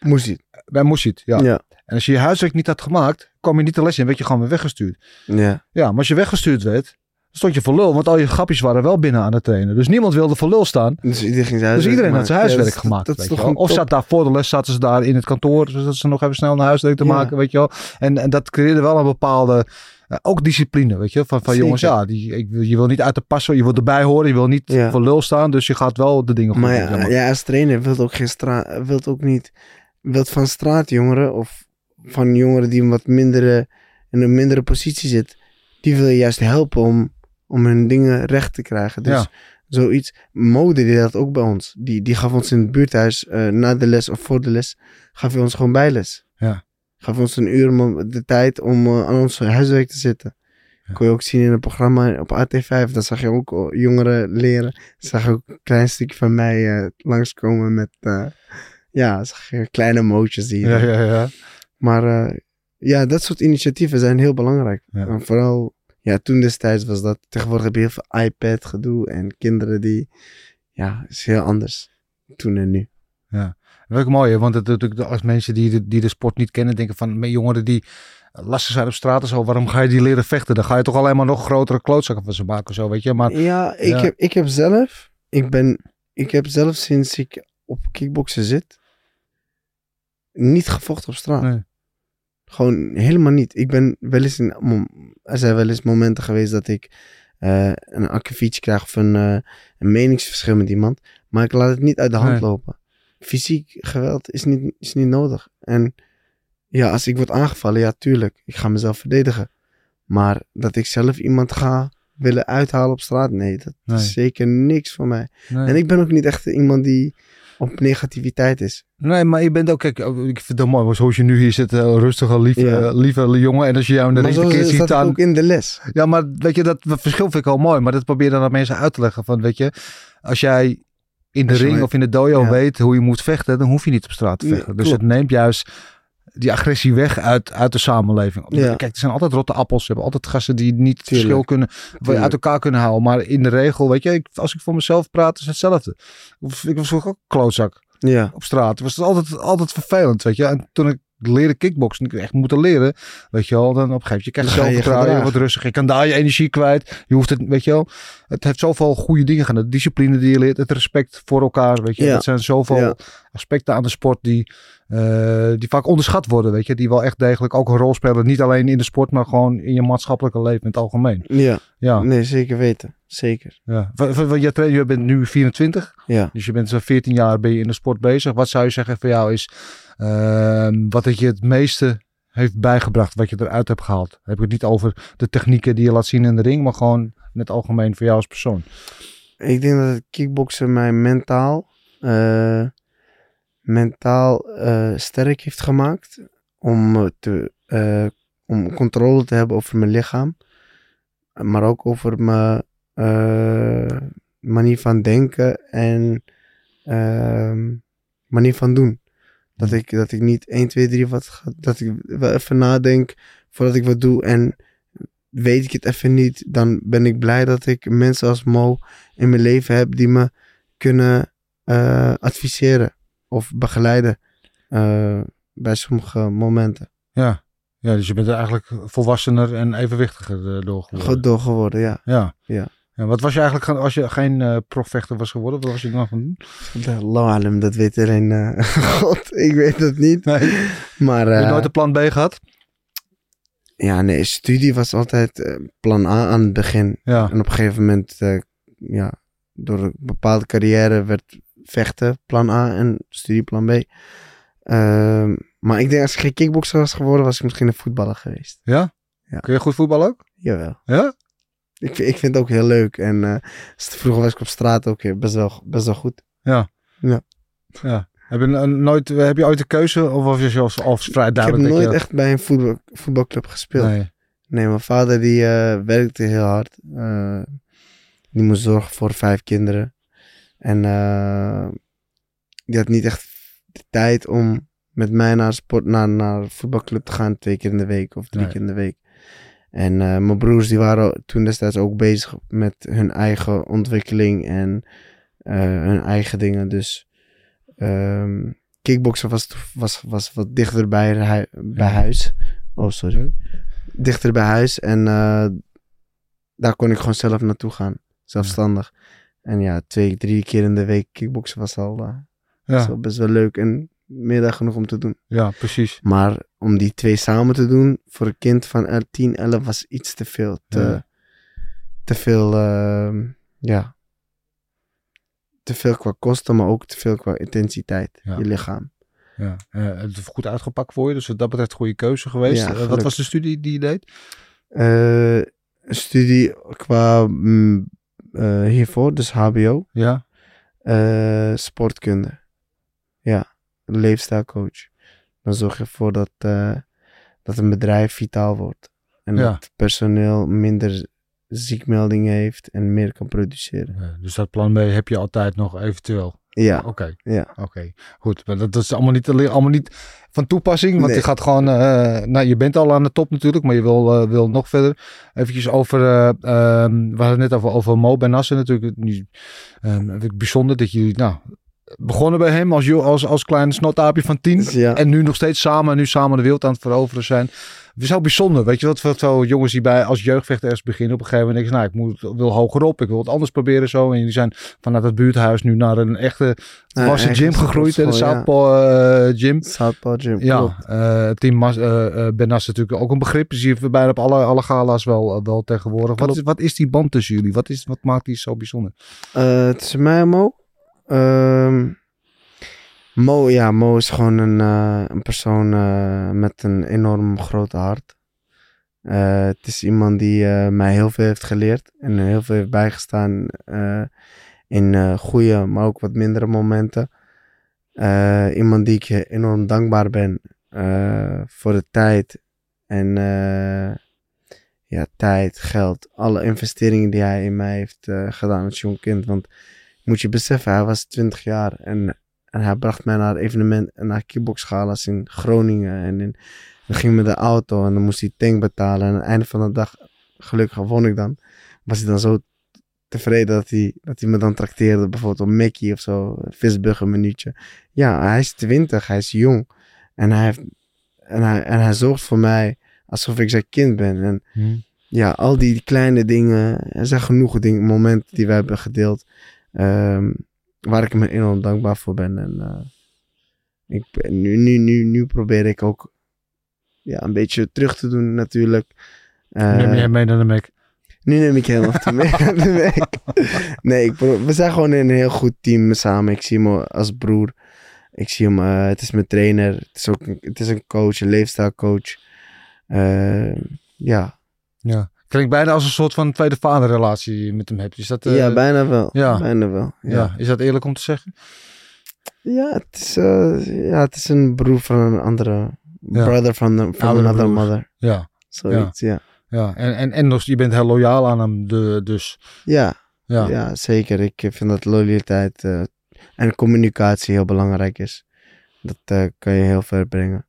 Moest je Bij Moesit, ja. Ja. En als je je huiswerk niet had gemaakt, kwam je niet de les in. werd je gewoon weer weggestuurd. ja. Ja, maar als je weggestuurd werd, stond je voor lul. Want al je grapjes waren wel binnen aan het trainen. Dus niemand wilde voor lul staan. Dus iedereen Dus iedereen had zijn huiswerk Ja, dat- gemaakt. Dat, weet je wel. Of zat daar voor de les, zaten ze daar in het kantoor. Zodat ze nog even snel naar huiswerk te Ja. maken, weet je wel. En, en dat creëerde wel een bepaalde, eh, ook discipline, weet je. Van, van Zeker. jongens, ja, die, ik, je wil niet uit de passen, je wil erbij horen. Je wil niet Ja. voor lul staan. Dus je gaat wel de dingen goed Maar doen, ja, maar. als trainer wilt ook geen straat, wilt ook niet, wilt van straatjongeren of van jongeren die een wat mindere, in een mindere positie zit, die wil je juist helpen om, om hun dingen recht te krijgen. Dus Ja. zoiets, mode die dat ook bij ons. Die, die gaf ons in het buurthuis, eh, na de les of voor de les, gaf hij ons gewoon bijles. Ja. Gaf ons een uur de tijd om eh, aan ons huiswerk te zitten. Ja. Kon je ook zien in een programma op AT5. Dan zag je ook eh, jongeren leren. Zag je ook een klein stukje van mij eh, langskomen met... ja, zag je kleine mootjes die... Ja, ja, ja. Maar ja, dat soort initiatieven zijn heel belangrijk. Ja. En vooral, ja, toen destijds was dat. Tegenwoordig heb je heel veel iPad gedoe en kinderen die, ja, is heel anders. Toen en nu. Dat is ook mooi, hè, want het, het, als mensen die de, die de sport niet kennen, denken van jongeren die lastig zijn op straat en zo, waarom ga je die leren vechten? Dan ga je toch alleen maar nog grotere klootzakken van ze maken, zo, weet je. Maar Ja, ik, Ja. Heb, ik heb zelf, ik ben, ik heb zelf sinds ik op kickboksen zit, niet gevochten op straat. Nee. Gewoon helemaal niet. Ik ben wel eens in, er zijn wel eens momenten geweest dat ik eh, een akkefietje krijg of een, eh, een meningsverschil met iemand, maar ik laat het niet uit de hand Nee. lopen. Fysiek geweld is niet, is niet nodig. En ja, als ik word aangevallen, ja, tuurlijk, ik ga mezelf verdedigen. Maar dat ik zelf iemand ga willen uithalen op straat, nee, dat Nee. is zeker niks voor mij. nee. En ik ben ook niet echt iemand die op negativiteit is. Nee, maar je bent ook, kijk, oh, ik vind het mooi, zoals je nu hier zit, eh, rustige, lieve, Ja. eh, lieve jongen. En als je jou in de dat ziet aan... ook in de les. Ja, maar weet je, dat verschil vind ik al mooi. Maar dat probeer dan aan mensen uit te leggen. Van, weet je, als jij in de ring of in de dojo Ja. weet hoe je moet vechten, dan hoef je niet op straat te Nee, vechten. dus het neemt juist die agressie weg uit, uit de samenleving. Ja. Kijk, er zijn altijd rotte appels. Je hebt altijd gasten die niet het Tuurlijk. verschil kunnen, Tuurlijk. uit elkaar kunnen houden. Maar in de regel, weet je, ik, als ik voor mezelf praat, is hetzelfde. Ik, was vroeger ook klootzak Ja, op straat. Het was altijd, altijd vervelend, weet je. En toen ik leerde kickboksen, ik echt moeten leren, weet je wel. Dan op een gegeven moment, je krijgt ga je wordt rustig. Je kan daar je energie kwijt. Je hoeft het, weet je wel. Het heeft zoveel goede dingen gedaan. De discipline die je leert, het respect voor elkaar, weet je. Ja. Dat zijn zoveel Ja. aspecten aan de sport die, eh, die vaak onderschat worden, weet je. Die wel echt degelijk ook een rol spelen. Niet alleen in de sport, maar gewoon in je maatschappelijke leven in het algemeen. ja. Ja, Nee, zeker weten. Zeker. ja. Jij traint, bent nu 24. Ja. Dus je bent zo'n 14 jaar ben je in de sport bezig. Wat zou je zeggen voor jou is ehm, wat het je het meeste heeft bijgebracht, wat je eruit hebt gehaald? Dan heb ik het niet over de technieken die je laat zien in de ring, maar gewoon in het algemeen voor jou als persoon. Ik denk dat het kickboksen mij mentaal, eh, mentaal eh, sterk heeft gemaakt. Om, te, eh, om controle te hebben over mijn lichaam. Maar ook over mijn eh, manier van denken en ehm, manier van doen. Dat ik, dat ik niet 1, 2, 3 wat ga, dat ik wel even nadenk voordat ik wat doe. En weet ik het even niet, dan ben ik blij dat ik mensen als Mo in mijn leven heb die me kunnen eh, adviseren of begeleiden eh, bij sommige momenten. Ja. ja, dus je bent er eigenlijk volwassener en evenwichtiger door geworden. Goed door geworden, ja. Ja. Ja. Wat was je eigenlijk gaan- als je geen eh profvechter was geworden? Wat was je dan gaan doen? Alam, dat weet alleen eh, <laughs> God. Ik weet het niet. Nee. Maar Heb je eh, nooit een plan B gehad? ja, nee, studie was altijd plan A aan het begin. Ja. En op een gegeven moment, ja, door een bepaalde carrière werd vechten plan A en studie plan B. Ehm, maar ik denk als ik geen kickboxer was geworden, was ik misschien een voetballer geweest. Ja? Ja. Kun je goed voetballen ook? Jawel. Ja? Ik, vind- ik vind het ook heel leuk. En eh, vroeger was ik op straat ook eh, best wel, best wel goed. Ja. Ja. ja. Heb, je, nooit, heb je ooit de keuze of was je als, als vrij Ik heb duidelijk? nooit je- echt bij een voetbal, voetbalclub gespeeld. Nee. Nee. mijn vader die eh, werkte heel hard. Eh, die moest zorgen voor vijf kinderen. En eh, die had niet echt de tijd om met mij naar, sport, naar, naar een voetbalclub te gaan. Twee keer in de week of drie Nee. keer in de week. En eh, mijn broers die waren toen destijds ook bezig met hun eigen ontwikkeling en eh, hun eigen dingen. Dus ehm kickboksen was, was, was wat dichter bij, hui- bij huis. Oh, sorry. Dichter bij huis. En eh, daar kon ik gewoon zelf naartoe gaan. Zelfstandig. En ja, twee, drie keer in de week kickboksen was al, was Ja, al best wel leuk en meer dan genoeg om te doen. ja, precies. Maar om die twee samen te doen voor een kind van el- 10, 11 was iets te veel. Te, Ja. te veel, ehm, ja. Te veel qua kosten, maar ook te veel qua intensiteit. Ja. Je lichaam. Ja. Eh, het heeft goed uitgepakt voor je, dus wat dat betreft goede keuze geweest. Ja, Eh, wat was de studie die je deed? Eh, studie qua mm, hiervoor, dus HBO. Ja, sportkunde. Ja, leefstijlcoach. Dan zorg je ervoor dat, eh, dat een bedrijf vitaal wordt. En Ja. dat personeel minder ziekmeldingen heeft en meer kan produceren. Dus dat plan B heb je altijd nog eventueel. Ja, Oké, ja. oké. Goed, maar dat, is allemaal niet, allemaal niet van toepassing. Want Nee. je gaat gewoon, eh, nou je bent al aan de top natuurlijk, maar je wil, eh, wil nog verder. Eventjes over, ehm, we hadden het net over, over Mo Benassen natuurlijk. Nu, ehm, bijzonder dat jullie, nou, begonnen bij hem als, als, als klein snotaapje van tien. Dus ja. En nu nog steeds samen, en nu samen de wereld aan het veroveren zijn. Het is heel bijzonder, weet je wat, wat zo jongens die bij als jeugdvechter ergens beginnen op een gegeven moment denken, nou, ik moet, wil hoger op, ik wil het anders proberen zo. En jullie zijn vanuit het buurthuis nu naar een echte wassen eigen gym gegroeid, hè, de ja. Southpaw eh, Gym. Southpaw Gym, Ja, eh team Mas, eh, eh, Benas is natuurlijk ook een begrip. Die zie je bijna op alle, alle gala's wel, wel tegenwoordig. Wat is, wat is die band tussen jullie? Wat, is, wat maakt die zo bijzonder? Eh, tussen mij en Mo? Ehm, Mo, ja, Mo is gewoon een, eh, een persoon eh, met een enorm groot hart. Eh, het is iemand die mij heel veel heeft geleerd en heel veel heeft bijgestaan in goede, maar ook wat mindere momenten. Iemand die ik enorm dankbaar ben voor de tijd en ja, tijd, geld, alle investeringen die hij in mij heeft gedaan als jong kind. Want moet je beseffen, hij was 20 jaar en, en hij bracht mij naar evenementen, naar kickboxgalas in Groningen en in, dan ging met de auto en dan moest hij tank betalen en aan het einde van de dag, gelukkig won ik dan, was hij dan zo tevreden dat hij, dat hij me dan trakteerde, bijvoorbeeld op Mackie of zo, visburger minuutje. Ja, hij is 20, hij is jong. En hij, heeft, en, hij, en hij zorgt voor mij alsof ik zijn kind ben. En Hm. ja, al die kleine dingen, er zijn genoeg dingen, momenten die we hebben gedeeld, ehm, waar ik me enorm dankbaar voor ben. En eh, ik ben, nu, nu, nu, nu probeer ik ook ja, een beetje terug te doen natuurlijk. Eh, Neem je mee naar de Mac. nu neem ik helemaal te mee naar de week. <laughs> Nee, ik, we zijn gewoon een heel goed team samen. Ik zie hem als broer. Ik zie hem, eh, het is mijn trainer. Het is ook een, het is een coach, een leefstijlcoach. Eh, ja. Ja. Klinkt bijna als een soort van tweede vaderrelatie die je met hem hebt. Is dat, eh, ja, bijna wel. ja. Bijna wel. ja. Ja, Is dat eerlijk om te zeggen? ja, het, is, eh, ja het is een broer van een andere. Ja. Brother the, from Oudere another broer. mother. Ja. Zoiets, ja. ja. En, en, en nog, je bent heel loyaal aan hem. De, dus Ja, ja. ja. zeker. Ik vind dat loyaliteit eh, en communicatie heel belangrijk is. Dat eh, kan je heel ver brengen.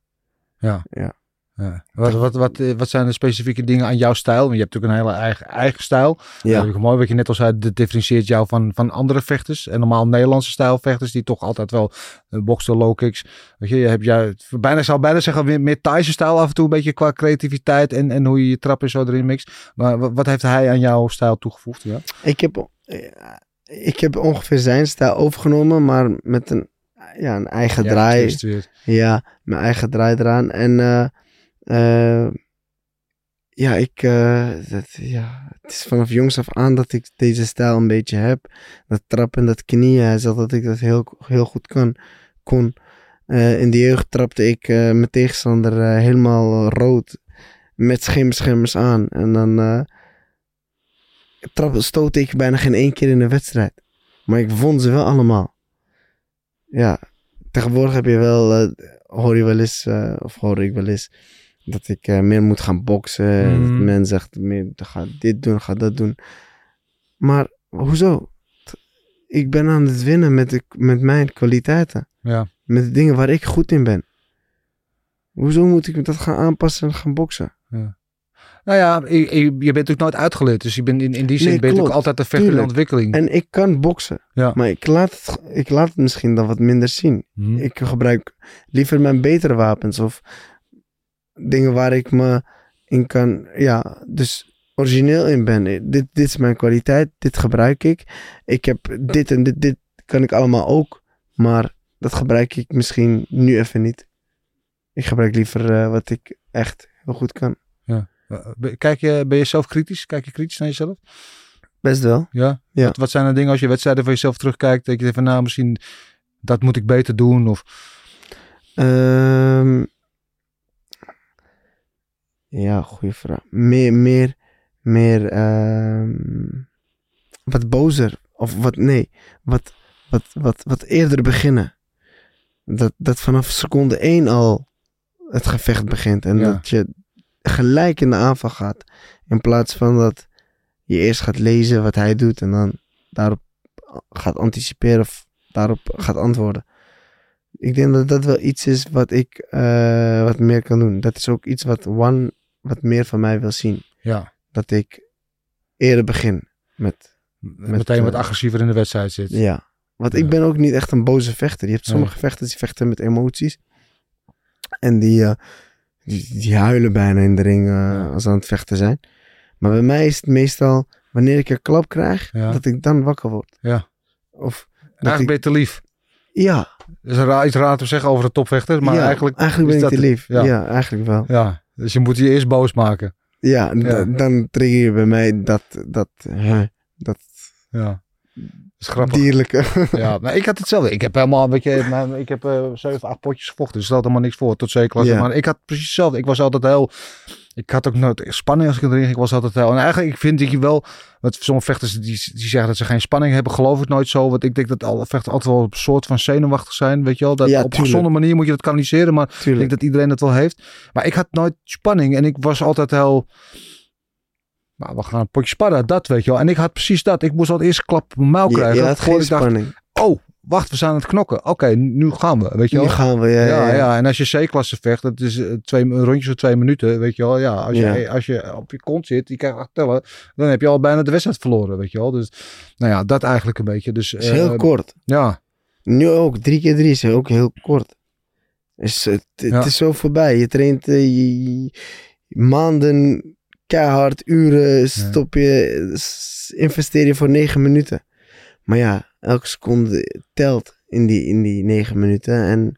Ja. Ja. Ja. Wat, wat, wat, eh, wat zijn de specifieke dingen aan jouw stijl? Want je hebt natuurlijk een hele eigen, eigen stijl. Ja. Ja. mooi wat je net al zei, dat differentieert jou van, van andere vechters. En normaal Nederlandse stijlvechters die toch altijd wel uh, boksen, low kicks. Weet je, je hebt jij, bijna, zou bijna zeggen, meer, meer Thaise stijl af en toe. Een beetje qua creativiteit en, en hoe je je trappen zo erin mixt. Maar wat, wat heeft hij aan jouw stijl toegevoegd? Ja? Ik heb, eh, ik heb ongeveer zijn stijl overgenomen, maar met een, ja, een eigen Ja, draai. Ja, mijn eigen draai eraan. En eh, ja, ik, eh, dat, ja, het is vanaf jongs af aan dat ik deze stijl een beetje heb. Dat trappen en dat knieën, hij dat ik dat heel, heel goed kan, kon. Eh, in de jeugd trapte ik mijn tegenstander helemaal rood met schimmers aan. En dan trap, stootte ik bijna geen één keer in een wedstrijd. Maar ik won ze wel allemaal. Ja, tegenwoordig heb je wel, hoor je wel eens, of hoor ik wel eens, dat ik eh, meer moet gaan boksen. Mhm. Dat men zegt, meer, ga dit doen, ga dat doen. Maar hoezo? Ik ben aan het winnen met, de, met mijn kwaliteiten. Ja. Met de dingen waar ik goed in ben. Hoezo moet ik dat gaan aanpassen en gaan boksen? Nou ja, je, bent natuurlijk nooit uitgeleerd. Dus je bent in, in die zin Nee, ben je klopt. ook altijd een in Tuurlijk. ontwikkeling. En ik kan boksen. Ja. Maar ik laat, het, ik laat het misschien dan wat minder zien. Hm. Ik gebruik liever mijn betere wapens of dingen waar ik me in kan, ja, dus origineel in ben. Dit, dit is mijn kwaliteit, dit gebruik ik. Ik heb dit en dit, dit kan ik allemaal ook, maar dat gebruik ik misschien nu even niet. Ik gebruik liever eh, wat ik echt heel goed kan. Eh, ben- Kijk je, ben je zelf kritisch? Kijk je kritisch naar jezelf? Best wel. Ja? Ja. Wat, wat zijn de dingen als je wedstrijden van jezelf terugkijkt? Dat je denkt van nou misschien dat moet ik beter doen? Of Ehm, ja, goede vraag. Meer, meer, meer, ehm, wat bozer. Of wat, nee, wat, wat, wat, wat eerder beginnen. Dat, dat vanaf seconde één al het gevecht begint. En Ja. dat je gelijk in de aanval gaat. In plaats van dat je eerst gaat lezen wat hij doet en dan daarop gaat anticiperen of daarop gaat antwoorden. Ik denk dat dat wel iets is wat ik eh, wat meer kan doen. Dat is ook iets wat One wat meer van mij wil zien. ja, Dat ik eerder begin met, meteen wat eh, agressiever in de wedstrijd zit. ja. Want Ja. ik ben ook niet echt een boze vechter. Je hebt sommige vechters die vechten met emoties. En die, eh, die, die huilen bijna in de ring eh, Ja. als ze aan het vechten zijn. Maar bij mij is het meestal, wanneer ik een klap krijg, dat ik dan wakker word. Ja. Of, dat Eigenlijk ik, ben je te lief. ja, Dat is raar, iets raar te zeggen over de topvechter, maar eigenlijk, eigenlijk ben ik te lief. Ja. Ja. eigenlijk wel. ja. Dus je moet je eerst boos maken. Ja, dan trigger je bij mij dat, dat, hè, dat, Ja. Is grappig. dierlijke. Ja, maar ik had hetzelfde. Ik heb helemaal, weet je, mijn- ik heb eh, zeven, acht potjes gevochten. Dus stelt helemaal niks voor tot zeker. Ja. Maar ik had precies hetzelfde. Ik was altijd heel, ik had ook nooit spanning als ik erin ging. Ik was altijd heel, en eigenlijk ik vind ik je wel, want sommige vechters die, die zeggen dat ze geen spanning hebben, geloof ik nooit zo. Want ik denk dat alle vechters altijd wel een soort van zenuwachtig zijn, weet je wel. Dat Ja, op een gezonde manier moet je dat kanaliseren, maar ik denk dat iedereen dat wel heeft. Maar ik had nooit spanning en ik was altijd heel... Nou, we gaan een potje sparren, dat weet je wel. En ik had precies dat. Ik moest al het eerste klap op mijn mouw krijgen. voordat geen ik dacht, spanning. oh, wacht, we zijn aan het knokken. Oké, nu gaan we, weet je wel. Nu gaan we, ja. ja, ja, ja, en als je C-klasse vecht, dat is eh, twee een rondje van twee minuten, weet je wel. Ja, als je, Ja. als je op je kont zit, die krijgt acht tellen, dan heb je al bijna de wedstrijd verloren, weet je wel. Dus, nou ja, dat eigenlijk een beetje. Dus, is heel eh, kort. Ja, Nu ook, drie keer drie is ook heel kort. Is, het, het Ja. is zo voorbij. Je traint eh, je- maanden, keihard, uren, stop je, investeer je voor negen minuten. Maar ja, elke seconde telt in die, in die negen minuten. En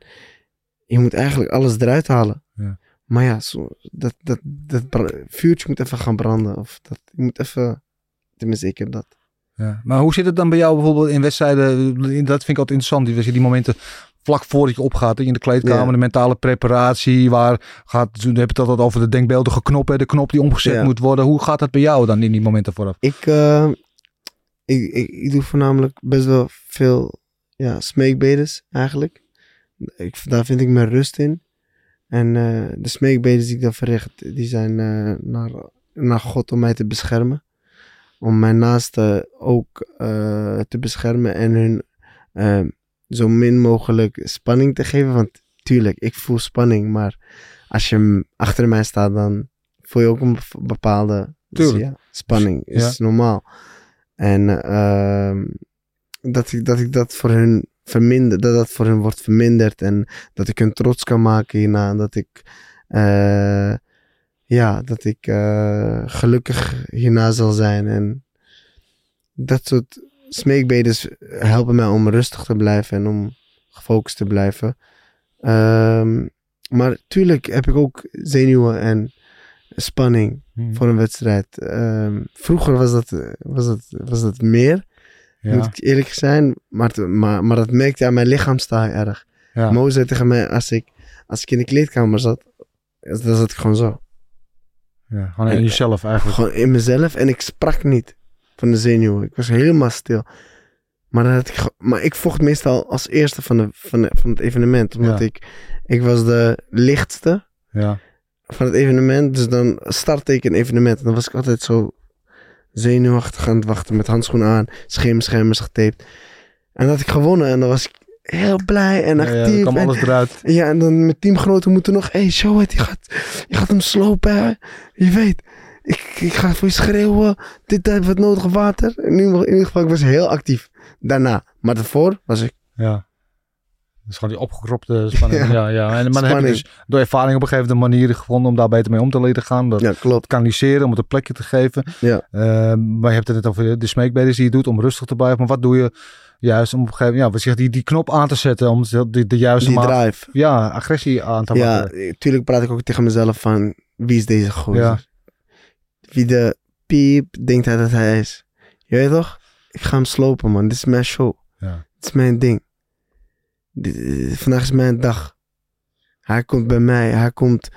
je moet eigenlijk alles eruit halen. Ja. Maar ja, zo, dat, dat, dat vuurtje moet even gaan branden. Of dat, je moet even, tenminste ik heb dat. Ja. Maar hoe zit het dan bij jou bijvoorbeeld in wedstrijden? Dat vind ik altijd interessant. Die, die momenten vlak voordat je opgaat. In de kleedkamer, Ja. de mentale preparatie. Waar gaat, toen heb je het altijd over de denkbeeldige knop. Hè, de knop die omgezet Ja. moet worden. Hoe gaat dat bij jou dan in die momenten vooraf? Ik, eh, ik, ik, ik doe voornamelijk best wel veel ja, smeekbedes eigenlijk. Ik, daar vind ik mijn rust in. En eh, de smeekbedes die ik dan verricht, die zijn eh, naar, naar God om mij te beschermen. Om mijn naasten ook te beschermen en hun zo min mogelijk spanning te geven. Want tuurlijk, ik voel spanning, maar als je achter mij staat, dan voel je ook een bepaalde dus ja, spanning. Ja. Is normaal. En ehm, dat, ik, dat ik dat voor hun verminder, dat dat voor hun wordt verminderd en dat ik hun trots kan maken hierna. Dat ik, eh, ja, dat ik eh, gelukkig hierna zal zijn. En dat soort smeekbedes helpen mij om rustig te blijven en om gefocust te blijven. Ehm, maar tuurlijk heb ik ook zenuwen en spanning voor een wedstrijd. Ehm, vroeger was dat, was, dat, was dat meer, Ja. moet ik eerlijk zijn. Maar, maar, maar dat merkte aan mijn lichaamstaal erg. Ja. Mo zei tegen mij, als ik, als ik in de kleedkamer zat, dan zat ik gewoon zo. Ja, gewoon in jezelf eigenlijk. Gewoon in mezelf en ik sprak niet van de zenuwen. Ik was helemaal stil. Maar, dan had ik, maar ik vocht meestal als eerste van, de, van, de, van het evenement. Omdat Ja. ik, ik was de lichtste Ja. van het evenement. Dus dan startte ik een evenement. En dan was ik altijd zo zenuwachtig aan het wachten. Met handschoenen aan, schermschermers getaped. En dat had ik gewonnen. En dan was ik heel blij en Ja, ja, actief. er kwam en, alles eruit. ja, en dan met teamgenoten moeten nog... Hé, hey, show it, je gaat, je gaat hem slopen, hè. Je weet, ik, ik ga voor je schreeuwen. Dit heeft wat nodig water. In ieder, in ieder geval, ik was heel actief. Daarna. Maar daarvoor was ik... Ja. Dus gewoon die opgekropte spanning. <laughs> Ja, Ja. ja. En, maar dan heb je dus door ervaring op een gegeven moment manieren gevonden om daar beter mee om te leren gaan. Dat Ja, klopt. kanaliseren, om het een plekje te geven. Ja. Eh, maar je hebt het net over de smeekbedes die je doet om rustig te blijven. Maar wat doe je juist om op een gegeven moment, ja, wat zeg, die, die knop aan te zetten om de, de, juiste Die drive. ja, agressie aan te Ja, maken. tuurlijk praat ik ook tegen mezelf van... Wie is deze gozer? Ja. Wie de piep denkt hij dat hij is? Je weet toch? Ik ga hem slopen, man. Dit is mijn show. Ja. Dit is mijn ding. Dit- vandaag is mijn dag. Hij komt bij mij. Hij komt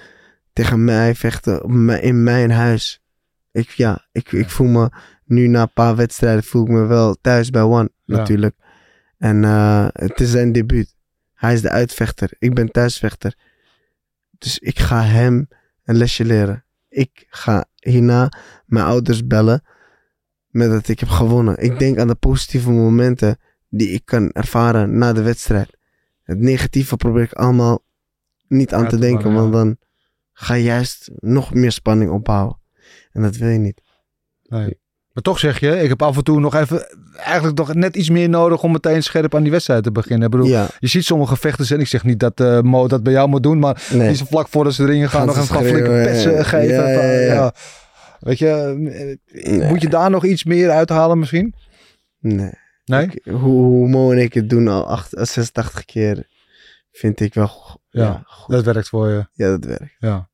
tegen mij vechten op in mijn huis. Ik, ja, ik, ik voel me nu na een paar wedstrijden voel ik me wel thuis bij One, Ja. natuurlijk. En eh, het is zijn debuut. Hij is de uitvechter. Ik ben thuisvechter. Dus ik ga hem een lesje leren. Ik ga hierna mijn ouders bellen met dat ik heb gewonnen. Ik denk aan de positieve momenten die ik kan ervaren na de wedstrijd. Het negatieve probeer ik allemaal niet aan Ja, te denken, want dan ga je juist nog meer spanning opbouwen. En dat wil je niet. Nee. Maar toch zeg je, ik heb af en toe nog even, eigenlijk nog net iets meer nodig om meteen scherp aan die wedstrijd te beginnen. Ik bedoel, Ja, je ziet sommige vechters en ik zeg niet dat eh, Mo dat bij jou moet doen, maar nee. die vlak voordat ze erin gaan, nog ze even gaan flinke ja. geven. Ja, ja, Van. Weet je, eh, Nee. moet je daar nog iets meer uithalen misschien? nee. Nee? Ik- hoe, hoe Mo en ik het doen al acht- 86 keer, vind ik wel Ja, goed. Dat werkt voor je. Ja, dat werkt. Ja,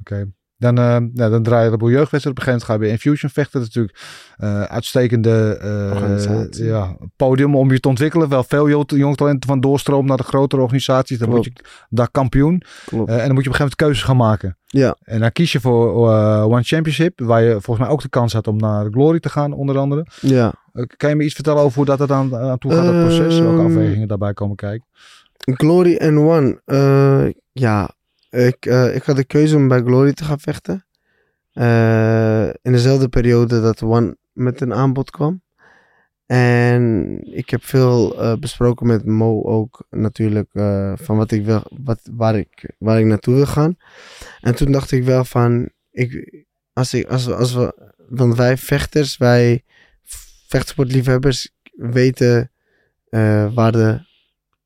oké. Dan, eh, dan draai je de jeugdwedstrijd. Op een gegeven moment ga je bij Infusion vechten. Dat is natuurlijk eh, uitstekende eh, ja, podium om je te ontwikkelen. Wel veel jong, talenten van doorstroom naar de grotere organisaties. Dan word je daar kampioen. En dan moet je op een gegeven moment keuzes gaan maken. Ja. En dan kies je voor One Championship. Waar je volgens mij ook de kans had om naar Glory te gaan, onder andere. Ja. Kan je me iets vertellen over hoe dat er dan aan toe gaat, dat proces? Welke Ehm, afwegingen daarbij komen kijken? Glory and One. ja, ik, eh, ik had de keuze om bij Glory te gaan vechten. Eh, in dezelfde periode dat One met een aanbod kwam. En ik heb veel eh, besproken met Mo ook natuurlijk van wat ik wil, wat, waar, ik, waar ik naartoe wil gaan. En toen dacht ik wel van, ik, als, ik, als, als we, want wij vechters, wij vechtsportliefhebbers weten waar de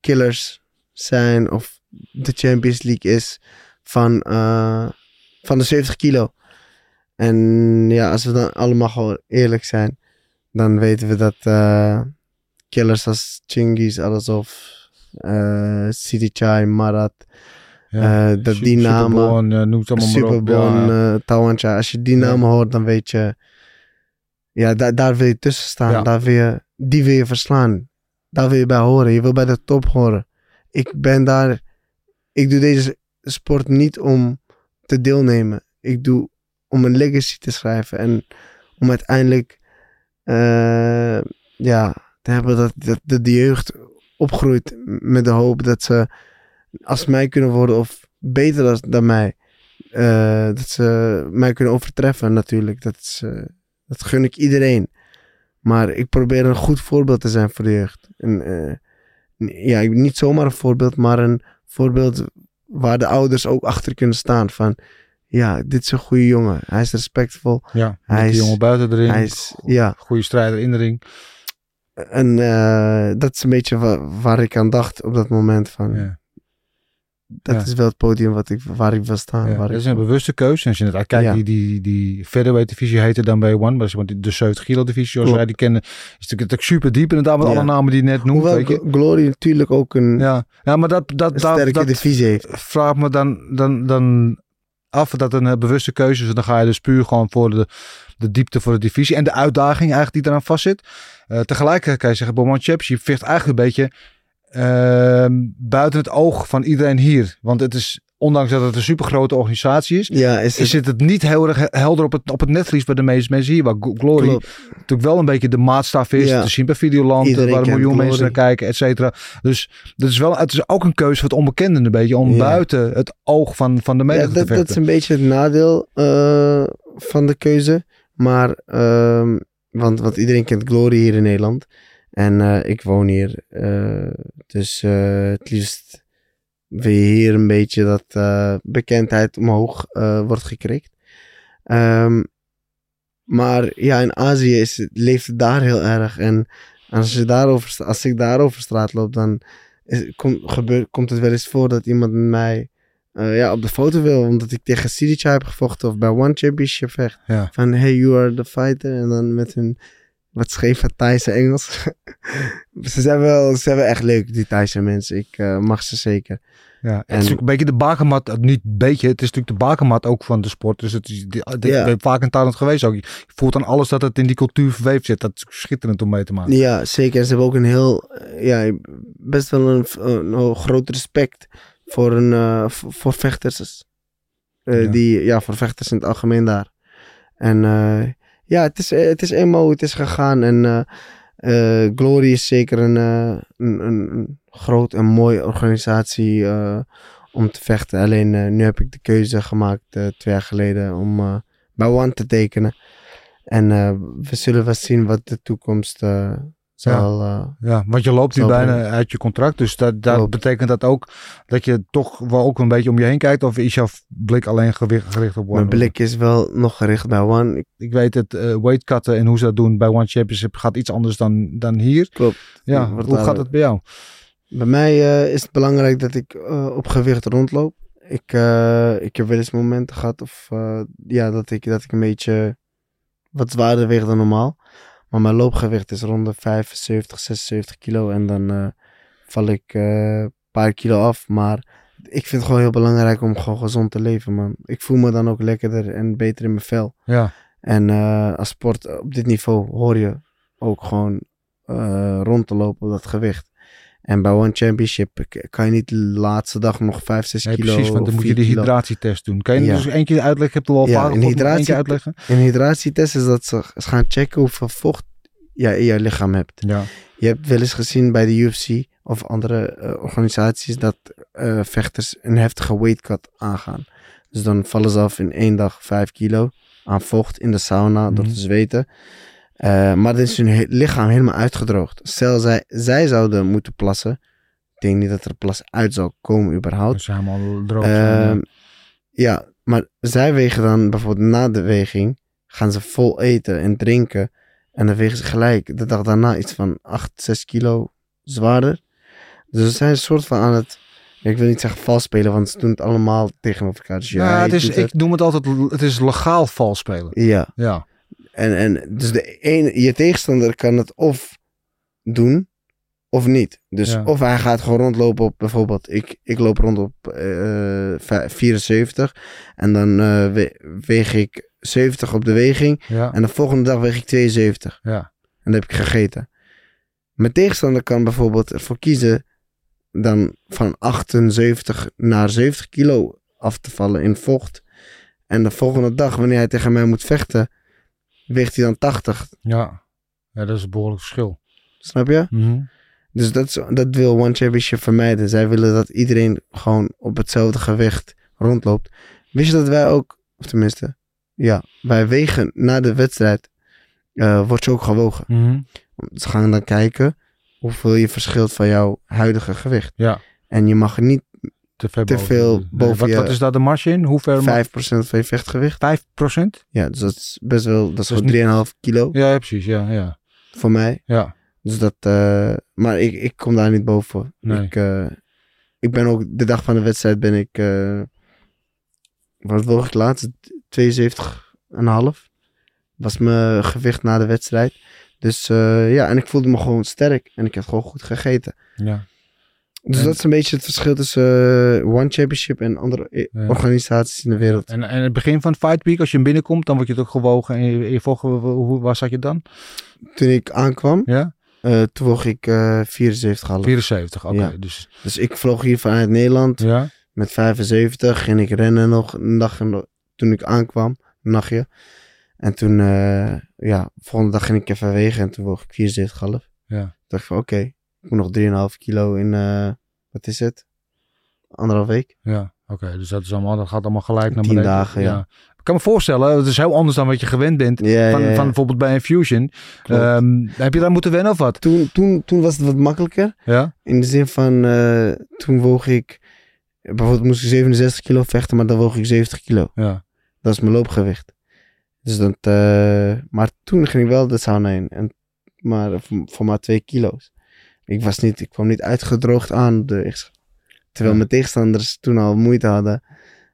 killers zijn of de Champions League is van, eh, van de 70 kilo. En ja, als we dan allemaal gewoon eerlijk zijn, dan weten we dat eh, killers als Chingis, Alazov, eh City Chai, Marat, Ja. eh, dat die namen. Superbon, Ja, Tawancha, als je die Ja. namen hoort, dan weet je, ja, daar daar wil je tussen staan, daar wil je, die wil je verslaan. Daar wil je bij horen, je wil bij de top horen. Ik ben daar, ik doe deze sport niet om te deelnemen. Ik doe om een legacy te schrijven en om uiteindelijk eh, ja, te hebben dat, de jeugd opgroeit met de hoop dat ze als mij kunnen worden of beter dan, mij. Eh, dat ze mij kunnen overtreffen natuurlijk. Dat, is, eh, dat gun ik iedereen. Maar ik probeer een goed voorbeeld te zijn voor de jeugd. En, ja, niet zomaar een voorbeeld, maar een voorbeeld waar de ouders ook achter kunnen staan. Van ja, dit is een goede jongen. Hij is respectvol. ja. Hij is- jongen buiten de ring. Hij is, ja, Goede strijder in de ring. en eh, dat is een beetje wa- waar ik aan dacht op dat moment. Van, Ja. Dat Ja. is wel het podium wat ik, waar ik wil staan. Ja, waar dat is een bewuste keuze. Als je het uitkijkt, Ja. die, die, die featherweight divisie heette dan bij One. Maar de 70 kilo divisie, zoals wij die kennen, is natuurlijk super diep. Inderdaad, met alle namen die je net noemt. Hoewel weet je. Gl- Glory natuurlijk ook een, Ja. ja, maar dat, dat, dat, sterke dat divisie heeft. vraagt me dan, dan, dan af dat een eh, bewuste keuze is. Dan ga je dus puur gewoon voor de, de diepte voor de divisie. En de uitdaging eigenlijk die eraan vastzit. Eh tegelijkertijd kan je zeggen, One Championship vecht eigenlijk een beetje ehm, buiten het oog van iedereen hier. Want het is, ondanks dat het een supergrote organisatie is, Ja, is het, is het niet heel erg helder op het, op het netvlies bij de meeste mensen hier. Waar Gl- Glory klopt. natuurlijk wel een beetje de maatstaf is. Ja. Te zien bij Videoland, Iedereen waar een miljoen mensen naar kijken, et cetera. Dus dat is wel, het is ook een keuze voor het onbekende een beetje. Om Ja. buiten het oog van, van de Ja, menigte dat, te dat is een beetje het nadeel eh, van de keuze. Maar, ehm, want, want iedereen kent Glory hier in Nederland. En eh, ik woon hier. eh, dus eh, het liefst wil je hier een beetje dat bekendheid omhoog wordt gekrikt. Ehm, maar ja, in Azië is, het- leeft het daar heel erg. En als, je daarover, als ik daar over straat loop, dan is, kom, gebeur, komt het wel eens voor dat iemand met mij ja, op de foto wil. Omdat ik tegen Sidicha heb gevochten of bij One Championship vecht. Ja. Van hey, you are the fighter. En dan met hun wat scheve Thaise Engels. <laughs> ze, zijn wel, ze zijn wel echt leuk, die Thaise mensen. Ik eh, mag ze zeker. Ja, het is En- natuurlijk een beetje de bakermat, eh, niet een beetje, het is natuurlijk de bakermat ook van de sport. Dus het is, Ja. ik ben vaak in Thailand geweest ook. Je voelt aan alles dat het in die cultuur verweefd zit. Dat is schitterend om mee te maken. Ja, zeker. En ze hebben ook een heel, eh, ja, best wel een, een, groot respect voor, een, voor, vechters. Ja. Die, ja, voor vechters in het algemeen daar. En ja, het is, het is eenmaal het is gegaan. En eh, eh, Glory is zeker een, eh, een, een, groot en mooie organisatie eh, om te vechten. Alleen eh, nu heb ik de keuze gemaakt eh, twee jaar geleden om eh, bij One te tekenen. En eh, we zullen wel zien wat de toekomst zal. eh, Ja, want je loopt nu bijna brengen. uit je contract. Dus dat, dat Klopt. betekent dat ook dat je toch wel ook een beetje om je heen kijkt. Of is jouw blik alleen gewicht, gericht op One? mijn blik is wel nog gericht bij One. Ik, Ik weet het, eh weightcutten en hoe ze dat doen bij One Championship gaat iets anders dan, dan hier. Klopt. Ja, hoe gaat het bij jou? Bij mij eh, is het belangrijk dat ik op gewicht rondloop. Ik, ik heb wel eens momenten gehad of, ja, dat, ik, dat ik een beetje wat zwaarder weeg dan normaal. Maar mijn loopgewicht is rond de 75, 76 kilo. En dan eh, val ik eh, een paar kilo af. Maar ik vind het gewoon heel belangrijk om gewoon gezond te leven, man. Ik voel me dan ook lekkerder en beter in mijn vel. Ja. En eh, als sport op dit niveau hoor je ook gewoon rond te lopen op dat gewicht. En bij One Championship kan je niet de laatste dag nog 5, 6 Nee, kilo precies, want dan moet je 4 de hydratietest doen. Kan je Ja. dus één keer uitleggen? Ik heb het al Ja, een hydratie- keer uitleggen. Een hydratietest is dat ze gaan checken hoeveel vocht jij in je lichaam hebt. Ja. Je hebt wel eens gezien bij de UFC of andere eh, organisaties dat eh, vechters een heftige weight cut aangaan. Dus dan vallen ze af in één dag 5 kilo aan vocht in de sauna door Mhm. te zweten. Eh, maar dan is hun he- lichaam helemaal uitgedroogd. Stel zij, zij zouden moeten plassen. Ik denk niet dat er plas uit zou komen überhaupt. Dus helemaal droog. zijn, Ehm, ja, maar zij wegen dan bijvoorbeeld na de weging, gaan ze vol eten en drinken. En dan wegen ze gelijk de dag daarna iets van 8, 6 kilo zwaarder. Dus ze zijn een soort van aan het, ik wil niet zeggen vals spelen, want ze doen het allemaal tegenover elkaar. Dus ja, jij het is, ik noem het altijd, het is legaal vals spelen. Ja, Ja. En, en dus de ene, je tegenstander kan het of doen of niet. Dus Ja. of hij gaat gewoon rondlopen op bijvoorbeeld, ik, ik loop rond op eh, vij- 74 en dan eh, we- weeg ik 70 op de weging Ja. en de volgende dag weeg ik 72 ja. en dan heb ik gegeten. Mijn tegenstander kan bijvoorbeeld ervoor kiezen dan van 78 naar 70 kilo af te vallen in vocht. En de volgende dag, wanneer hij tegen mij moet vechten, weegt hij dan 80. Ja. Ja, dat is een behoorlijk verschil. Snap je? Mhm. Dus dat, is- dat wil One Championship vermijden. Zij willen dat iedereen gewoon op hetzelfde gewicht rondloopt. Wist je dat wij ook, of tenminste, ja, wij wegen na de wedstrijd, eh wordt je ook gewogen. Mhm. Ze gaan dan kijken hoeveel je verschilt van jouw huidige gewicht. Ja. En je mag niet Te, ver Te veel boven wat, je- wat is daar de marge in? Hoe ver? 5% van je vechtgewicht. 5 procent? Ja, dus dat is best wel, dat is Dus gewoon 3,5 kilo Ja, ja, precies. Ja, ja. voor mij. Ja. Dus dat, eh, maar ik, ik kom daar niet boven. Nee. Ik, eh, ik ben ook, de dag van de wedstrijd ben ik, eh, wat woog ik laatst? 72,5 was mijn gewicht na de wedstrijd. Dus ja, en ik voelde me gewoon sterk en ik heb gewoon goed gegeten. ja. Dus En- dat is een beetje het verschil tussen eh, One Championship en andere eh, Ja. organisaties in de wereld. En, en het begin van Fight Week, als je binnenkomt, dan word je ook gewogen. En je, je volgt, hoe, waar zat je dan? Toen ik aankwam, Ja? eh, toen woog ik eh 74,5. 74, oké. Ja. Dus, Dus ik vloog hier vanuit Nederland ja. met 75 en ik rennen nog een dag en- toen ik aankwam, een nachtje. En toen, eh, ja, volgende dag ging ik even wegen en toen woog ik 74,5. Ja. Toen dacht ik van oké, nog 3,5 kilo in, eh, wat is het? Anderhalf week. Ja, oké. Dus dat, is allemaal, dat gaat allemaal gelijk naar Tien beneden. dagen, ja. Ik kan me voorstellen, het is heel anders dan wat je gewend bent. Ja, Van, ja, ja. van bijvoorbeeld bij een Fusion. Ehm, heb je daar moeten wennen of wat? toen, toen, toen was het wat makkelijker. Ja? In de zin van, eh, toen woog ik, bijvoorbeeld moest ik 67 kilo vechten, maar dan woog ik 70 kilo. Ja. Dat is mijn loopgewicht. Dus dat, eh, maar toen ging ik wel de sauna in. En, maar voor, voor maar twee kilo's. Ik was niet, ik kwam niet uitgedroogd aan op de. Terwijl mijn tegenstanders toen al moeite hadden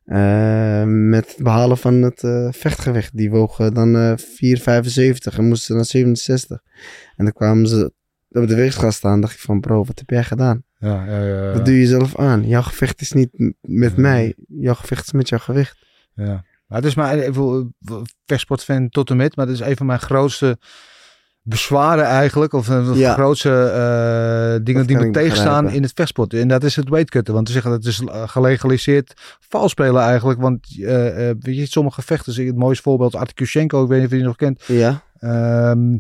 eh, met het behalen van het eh, vechtgewicht. Die wogen dan eh 4,75 en moesten dan 67. En dan kwamen ze op de weegschaal staan. dacht ik van bro, wat heb jij gedaan? Ja, ja. Wat doe je zelf aan? Jouw gevecht is niet met mij. Jouw gevecht is met jouw gewicht. Ja. Maar het is maar even vechtsportfan tot en met, maar het is een van mijn grootste bezwaren eigenlijk, of een de Ja. grootste eh, dingen die me tegenstaan begrijpen. in het vechtsport. En dat is het weightcutten, want ze zeggen dat het is gelegaliseerd vals spelen eigenlijk, want eh, eh, weet je, sommige vechters, het mooiste voorbeeld Artikushenko, ik weet niet of je die nog kent. Ja.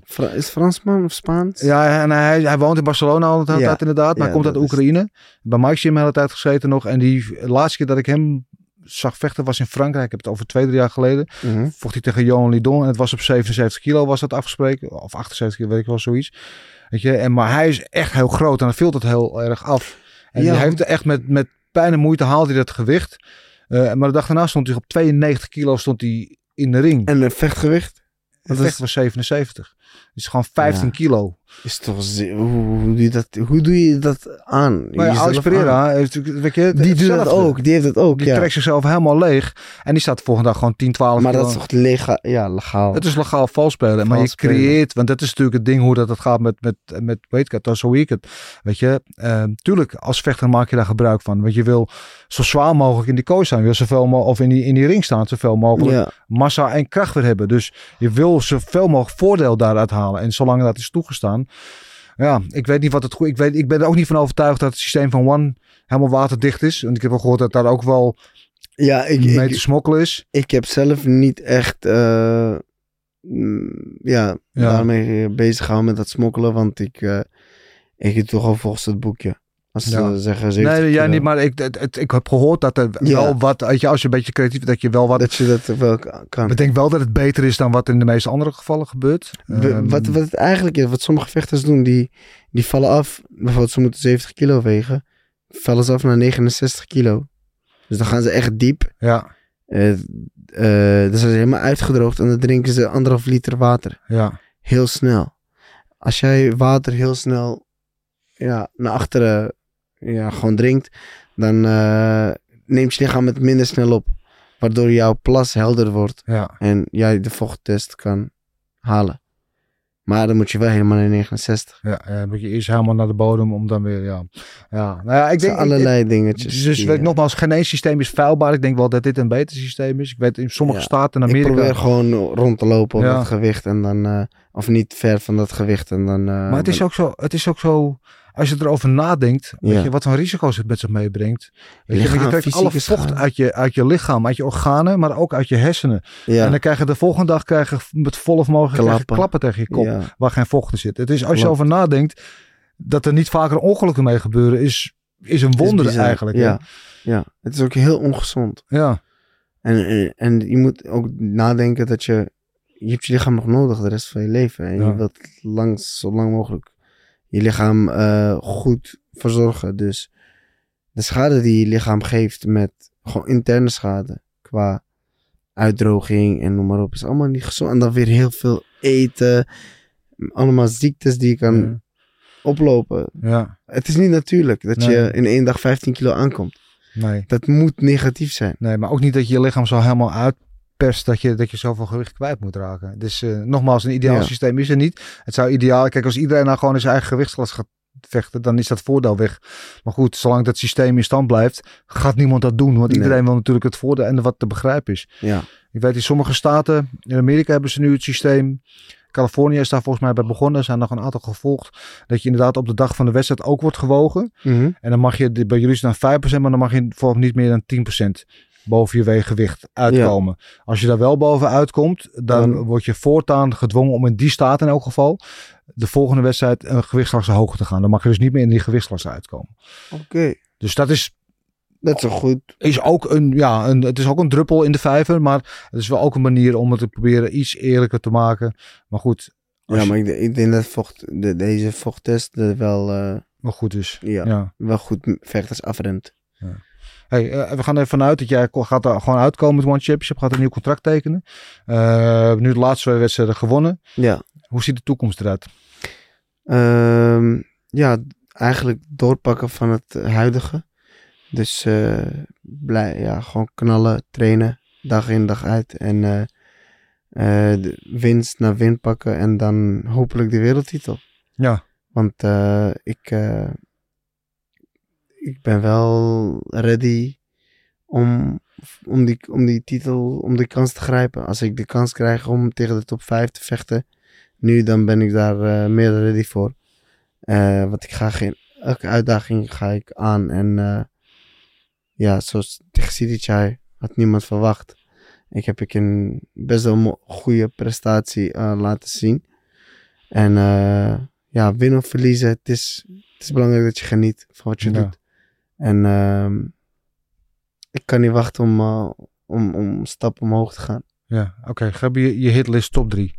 Fra- is het Fransman of Spaans? ja, en hij, hij woont in Barcelona al hele Ja. tijd inderdaad, maar Ja, komt uit dat is- Oekraïne. Bij Mike de hele tijd gezeten nog. En die laatste keer dat ik hem zag vechten was in Frankrijk. Ik heb het over twee, drie jaar geleden. Mhm. Vocht hij tegen Johan Lidon en het was op 77 kilo was dat afgesproken. Of 78 kilo, weet ik wel, zoiets. Weet je, en, maar hij is echt heel groot en dan viel het heel erg af. En Ja. hij heeft echt met, met pijn en moeite haalt hij dat gewicht. Eh, maar de dag daarna stond hij op 92 kilo stond hij in de ring. En een vechtgewicht? Het vecht was 77. is gewoon 15 Ja. kilo. Is toch... ze- Hoe, doe je dat, hoe doe je dat aan? Maar ja, Jezelf Alex. Pereira, heeft natuurlijk- weet je, Die doet dat hetzelfde. ook. Die heeft dat ook, Die ja. trekt zichzelf helemaal leeg. En die staat de volgende dag gewoon 10, 12 Maar dat is toch legaal? Ja, legaal. Het is legaal vals spelen. maar je spelen. creëert, want dat is natuurlijk het ding hoe dat het gaat met, met, met weightcut. Dat is hoe ik het. Weet je, eh, tuurlijk, als vechter maak je daar gebruik van. Want je wil zo zwaar mogelijk in die kooi staan. Je wil zoveel mogelijk, of in die, in die ring staan, zoveel mogelijk ja. massa en kracht weer hebben. Dus je wil zoveel mogelijk voordeel daaruit halen. En zolang dat is toegestaan. Ja, ik weet niet wat het goed ik weet. Ik ben er ook niet van overtuigd dat het systeem van One helemaal waterdicht is. Want ik heb wel gehoord dat daar ook wel ja, ik, mee ik, te smokkelen is. ik heb zelf niet echt... eh, mm, ja, Ja. daarmee bezig gehouden met dat smokkelen. Want ik, eh, ik doe toch al volgens het boekje. Als ze Ja. zeggen 70 Nee, jij kilo, niet, maar ik, het, het- ik heb gehoord dat er Ja. wel wat, weet je, als je een beetje creatief dat je wel wat. Dat je dat wel kan. Ik denk wel dat het beter is dan wat in de meeste andere gevallen gebeurt. We- Ehm, wat, wat het eigenlijk is, wat sommige vechters doen, die, die vallen af. Bijvoorbeeld, ze moeten 70 kilo wegen. Vallen ze af naar 69 kilo. Dus dan gaan ze echt diep. Ja, Eh, eh, dan zijn ze helemaal uitgedroogd en dan drinken ze anderhalf liter water. ja, Heel snel. Als jij water heel snel ja, naar achteren ja, gewoon drinkt, dan eh, neemt je lichaam het minder snel op. Waardoor jouw plas helder wordt ja. en jij de vochttest kan halen. Maar dan moet je wel helemaal naar 69. Ja, ja, moet je eerst helemaal naar de bodem om dan weer, ja. Ja, nou ja, ik denk... ik- allerlei dingetjes. Dus die, weet ik eh, nogmaals, geen één systeem is vuilbaar. Ik denk wel dat dit een beter systeem is. Ik weet in sommige Ja, staten in Ik Amerika... probeer gewoon rond te lopen op Ja. dat gewicht en dan, eh, of niet ver van dat gewicht en dan. Maar het is, ook zo, het is ook zo, als je erover nadenkt, weet Ja. je, wat voor risico's het met zich meebrengt. Weet je, Lichaam, je trekt alle vocht uit je, uit je lichaam, uit je organen, maar ook uit je hersenen. ja, En dan krijg je de volgende dag krijg je met volle vermogen Klappen. klappen tegen je kop, ja, waar geen vocht in zit. Het is, als je over nadenkt, dat er niet vaker ongelukken mee gebeuren, is, is een wonder eigenlijk. hè? Ja, ja, het is ook heel ongezond. ja, En, en, en je moet ook nadenken dat je. Je hebt je lichaam nog nodig de rest van je leven. En Ja. je wilt lang, zo lang mogelijk je lichaam eh, goed verzorgen. Dus de schade die je lichaam geeft met gewoon interne schade. Qua uitdroging en noem maar op. Is allemaal niet gezond. En dan weer heel veel eten. Allemaal ziektes die je kan Ja. oplopen. ja, Het is niet natuurlijk dat Nee. je in één dag 15 kilo aankomt. nee. Dat moet negatief zijn. Nee, maar ook niet dat je je lichaam zo helemaal uitperst dat je, dat je zoveel gewicht kwijt moet raken. Dus eh, nogmaals, een ideaal Ja. systeem is er niet. Het zou ideaal, kijk, als iedereen nou gewoon in zijn eigen gewichtsklasse gaat vechten, dan is dat voordeel weg. Maar goed, zolang dat systeem in stand blijft, gaat niemand dat doen. Want Nee. iedereen wil natuurlijk het voordeel en wat te begrijpen is. Ja. Ik weet in sommige staten, in Amerika hebben ze nu het systeem. Californië is daar volgens mij bij begonnen. Er zijn nog een aantal gevolgd. Dat je inderdaad op de dag van de wedstrijd ook wordt gewogen. Mhm. En dan mag je, bij jullie is dan 5%, maar dan mag je volgens niet meer dan 10% boven je weeggewicht uitkomen. Als je daar wel boven uitkomt, dan word je voortaan gedwongen om in die staat in elk geval de volgende wedstrijd een gewichtsklasse hoger te gaan. Dan mag je dus niet meer in die gewichtsklasse uitkomen. Oké. Dus dat is, Dat is wel goed. is ook een, ja, een, het is ook een druppel in de vijver, maar het is wel ook een manier om het te proberen iets eerlijker te maken. Maar goed, Ja, maar ik, ik denk dat vocht, de, deze vochttest wel, eh, wel goed is. ja, ja. wel goed vechters afremt. Hey, eh, we gaan er vanuit dat jij gaat er gewoon uitkomen met One Championship. Gaat een nieuw contract tekenen. Eh, nu de laatste twee wedstrijden gewonnen. Ja. Hoe ziet de toekomst eruit? Ehm, ja, eigenlijk doorpakken van het huidige. Dus eh, blij, ja, gewoon knallen, trainen, dag in, dag uit. En de winst naar win pakken en dan hopelijk de wereldtitel. Ja, Want ik, ik ben wel ready om, om, die, om die titel, om die kans te grijpen. Als ik de kans krijg om tegen de top 5 te vechten, nu dan ben ik daar eh, meer ready voor. Eh, want ik ga geen, elke uitdaging ga ik aan. En eh, ja, zoals tegen Sidichai had niemand verwacht. Ik heb ik een best wel goede prestatie laten zien. En ja, winnen of verliezen, het is, het is belangrijk dat je geniet van wat je Ja. doet. En ehm, ik kan niet wachten om, eh, om, om een stap omhoog te gaan. ja. oké. Geef je je hitlist top 3.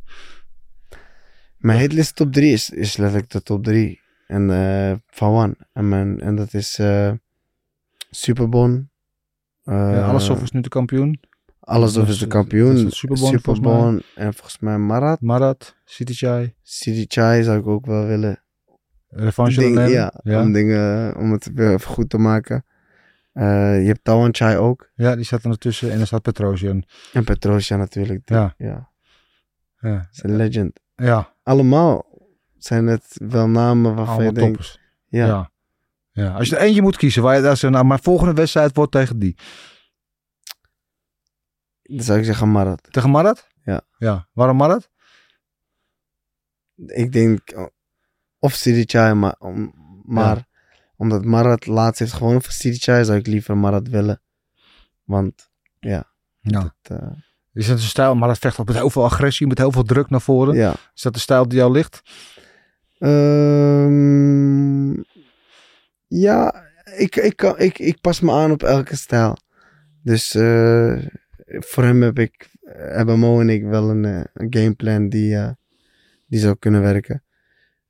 Mijn hitlist top 3 is, is letterlijk de top 3. En eh van One. En, mijn, en dat is eh Superbon. eh, ja, alles of is nu de kampioen. Alles of is de kampioen. is volgens mij. Superbond en volgens mij Marat. Marat, City Chai, Sidi Chai zou ik ook wel willen. Revanche Ding- nemen. ja, ja. om dingen, om het weer even goed te maken. Eh, je hebt Tawan Chai ook. Ja, die staat er ertussen en er staat Petrosian. En Petrosja natuurlijk. Die- Ja. ja. Ja, is een legend. ja Allemaal zijn het wel namen waarvan allemaal je denkt... Ja. Ja. ja. Als je er eentje moet kiezen, waar je daar nou, mijn volgende wedstrijd wordt tegen die. Dan zou ik zeggen Marat. Tegen Marat? Ja. Ja. Waarom Marat? Ik denk of Sidi Chai, maar, om- maar omdat Marat laatst heeft gewonnen van Sidi Chai, zou ik liever Marat willen. Want Ja. het, eh, Is dat een stijl? Marat vecht op met heel veel agressie, met heel veel druk naar voren. ja. Is dat de stijl die jou ligt? Ehm, ja, ik, ik, kan, ik, ik pas me aan op elke stijl. Dus eh, voor hem heb ik, hebben Mo en ik wel een, eh, een gameplan die, die zou kunnen werken.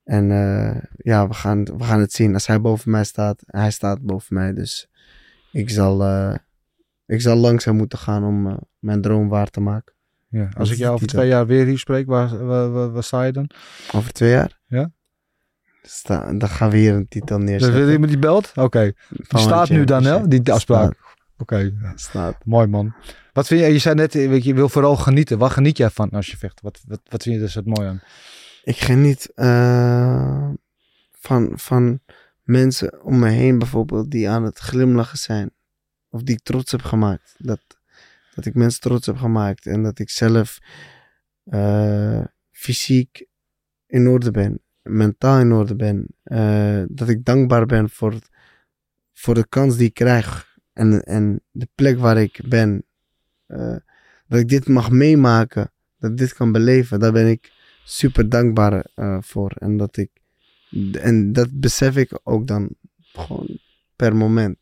En eh, ja, we gaan, we gaan het zien. Als hij boven mij staat, hij staat boven mij. Dus ik zal, eh, ik zal langzaam moeten gaan om eh, mijn droom waar te maken. Ja. Als ik jou over twee jaar weer hier spreek, waar, waar, waar, waar sta je dan? Over twee jaar. Ja? Sta, dan gaan we hier een titel Dus wil neerzetten. je met die belt? Oké. Staat nu dan, hè? Die afspraak. Oké. staat. Mooi man. Wat vind je? Je zei net, weet je, je wil vooral genieten. Wat geniet jij van als je vecht? Wat, wat, wat vind je dus het mooi aan? Ik geniet eh, van, van mensen om me heen bijvoorbeeld die aan het glimlachen zijn. Of die ik trots heb gemaakt. Dat, dat ik mensen trots heb gemaakt. En dat ik zelf eh, fysiek in orde ben. Mentaal in orde ben. eh, dat ik dankbaar ben voor, voor de kans die ik krijg. En, en de plek waar ik ben. Dat ik dit mag meemaken. Dat ik dit kan beleven. Daar ben ik super dankbaar eh, voor. En dat ik. En dat besef ik ook dan gewoon per moment.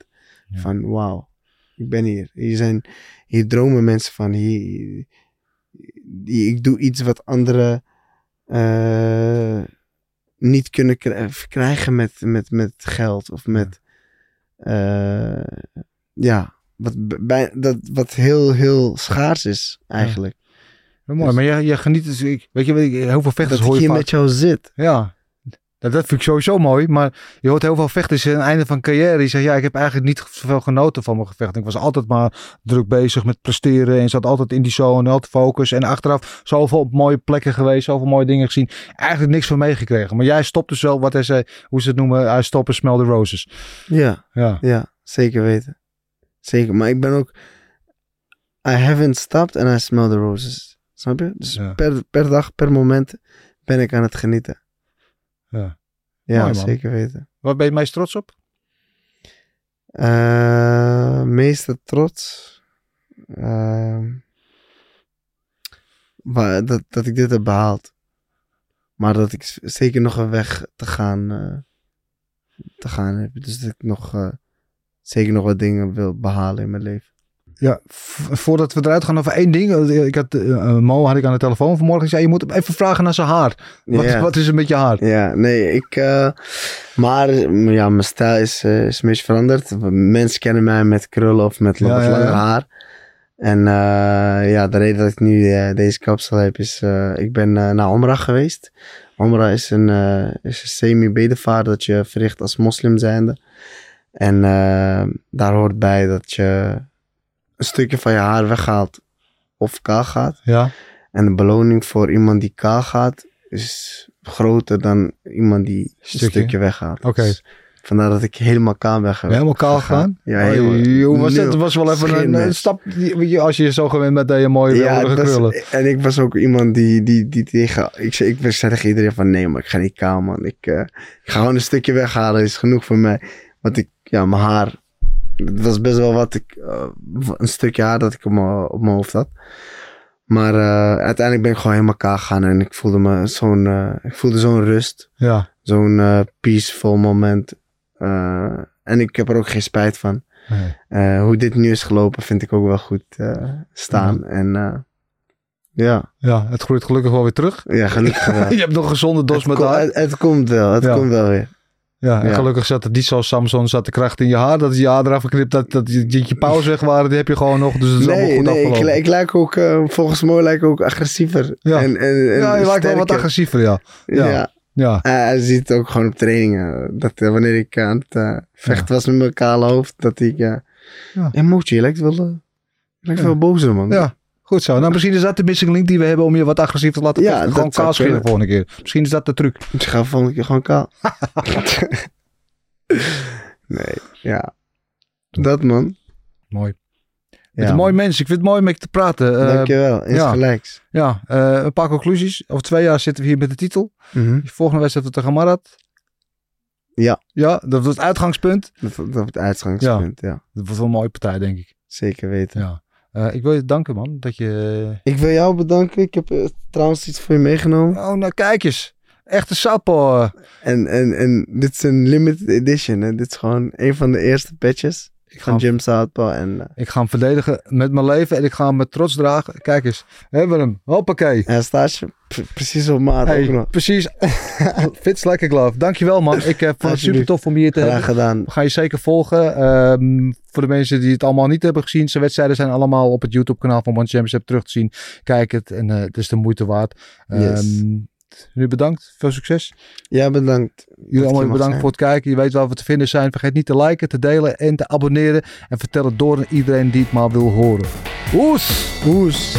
Ja. Van wauw, ik ben hier. Hier, zijn, hier dromen mensen van. Hier, hier- ik doe iets wat anderen eh, niet kunnen kri- krijgen met, met, met geld of met. eh, ja, wat, bij, dat, wat heel, heel schaars is eigenlijk. Ja, mooi, maar je, je geniet dus, ik, weet je, heel veel vechters hoor je hier vaak. met jou zit. Ja, dat, dat vind ik sowieso mooi. Maar je hoort heel veel vechters aan het einde van carrière. Die zeggen, ja, ik heb eigenlijk niet zoveel genoten van mijn gevecht. Ik was altijd maar druk bezig met presteren. En zat altijd in die zone, altijd focus. En achteraf zoveel op mooie plekken geweest. Zoveel mooie dingen gezien. Eigenlijk niks van meegekregen. Maar jij stopt dus wel, wat hij zei, hoe ze het noemen. Hij stopt en smell the roses. Ja. Ja, Ja, zeker weten. Zeker, maar ik ben ook... I haven't stopped and I smell the roses. Snap je? Dus Ja. per, per dag, per moment ben ik aan het genieten. ja. Ja, Mooi, zeker weten. Waar ben je het meest trots op? Eh meeste trots... ehm, dat, dat ik dit heb behaald. Maar dat ik zeker nog een weg te gaan, eh, te gaan heb. Dus dat ik nog... eh, zeker nog wat dingen wil behalen in mijn leven. Ja, voordat we eruit gaan over één ding. Ik had, eh, eh, Mo had ik aan de telefoon vanmorgen. Ik zei, je moet hem even vragen naar zijn haar. Wat, Ja. wat is er met je haar? Ja, nee, ik. eh, maar ja, mijn stijl is, eh, is een beetje veranderd. Mensen kennen mij met krullen of met wat ja, langer haar. En eh, ja, de reden dat ik nu eh, deze kapsel heb is. eh, ik ben eh, naar Omra geweest. Omra is een, eh, is een semi-bedevaart dat je verricht als moslim zijnde. En eh, daar hoort bij dat je een stukje van je haar weghaalt of kaal gaat. Ja, En de beloning voor iemand die kaal gaat is groter dan iemand die een Stukje. stukje weggaat. Oké. Dus vandaar dat ik helemaal kaal ben helemaal kaal gegaan? Ja, helemaal. Was. Het was wel even een, stap. die- weet je, Als je zo gewend bent dat je mooie Ja, en ik was ook iemand die, die, die tegen... Ik zei, ik zei tegen iedereen van nee, maar ik ga niet kaal, man. Ik, eh, ik ga gewoon een stukje weghalen, is genoeg voor mij. Want ik, ja, mijn haar... Het was best wel wat ik... eh, een stukje haar dat ik op mijn, op mijn hoofd had. Maar eh, uiteindelijk ben ik gewoon helemaal kaal gegaan. En ik voelde me zo'n... eh, ik voelde zo'n rust. Ja. Zo'n peaceful moment. En ik heb er ook geen spijt van. Nee. Hoe dit nu is gelopen vind ik ook wel goed staan. En eh, ja, ja, het groeit gelukkig wel weer terug. ja, gelukkig wel. <laughs> je hebt nog een gezonde dos het, met ko- haar. het, het komt wel, het Ja. komt wel weer. Ja, en Ja. gelukkig zat het niet zoals Samson, zat de kracht in je haar. Dat is je haar eraf geknipt, dat, dat je, je pauze weg waren, die heb je gewoon nog. Dus het is allemaal goed nee ik, afgelopen. ik lijk ook, eh, volgens mij lijk ik ook agressiever. Ja. En, en, en ja, je lijkt wel wat agressiever, ja. Ja. Ja. Ja, Eh, hij ziet ook gewoon op trainingen. Dat eh, wanneer ik aan het vechten was met mijn kale hoofd, dat ik... Ja. ja, Mootje, je lijkt wel, lijkt wel bozer, man. ja. Goed zo. Nou, misschien is dat de missing link die we hebben om je wat agressief te laten Ja, Gewoon kaal scheren de volgende keer. Misschien is dat de truc. Ik ga volgende keer gewoon kaal. <laughs> nee, ja. Dat, man. Mooi. Ja, bent een mooi mens. Ik vind het mooi om met je te praten. Eh, Dankjewel, insgelijks. ja, eh, een paar conclusies. Over twee jaar zitten we hier met de titel. De volgende wedstrijd tegen Marat. Ja. Ja, dat was het uitgangspunt. Dat, dat was het uitgangspunt, ja. Dat was wel een mooie partij, denk ik. Zeker weten. Ja. Eh, ik wil je danken, man. Dat je... Ik wil jou bedanken. Ik heb eh, trouwens iets voor je meegenomen. Oh, nou kijk eens. Echte sapo. eh. En, en, en dit is een limited edition. Hè? Dit is gewoon een van de eerste patches Ik ga, Jim Southpaw. En eh, ik ga hem verdedigen met mijn leven. En ik ga hem met trots dragen. Kijk eens. Hebben we hem. Hoppakee. hij staat je pre- precies op maat Hey, precies. <laughs> Fits lekker glove. Dankjewel, man. Ik eh, vond het super tof om hier te Graag hebben. gedaan. Gaan je zeker volgen. Ehm, voor de mensen die het allemaal niet hebben gezien. Zijn wedstrijden zijn allemaal op het YouTube kanaal van One Championship terug te zien. Kijk het en eh, het is de moeite waard. Yes. Nu bedankt. Veel succes. Ja, bedankt. Jullie allemaal bedankt zijn. voor het kijken. Je weet waar we te vinden zijn. Vergeet niet te liken, te delen en te abonneren. En vertel het door aan iedereen die het maar wil horen. Oes! Oes.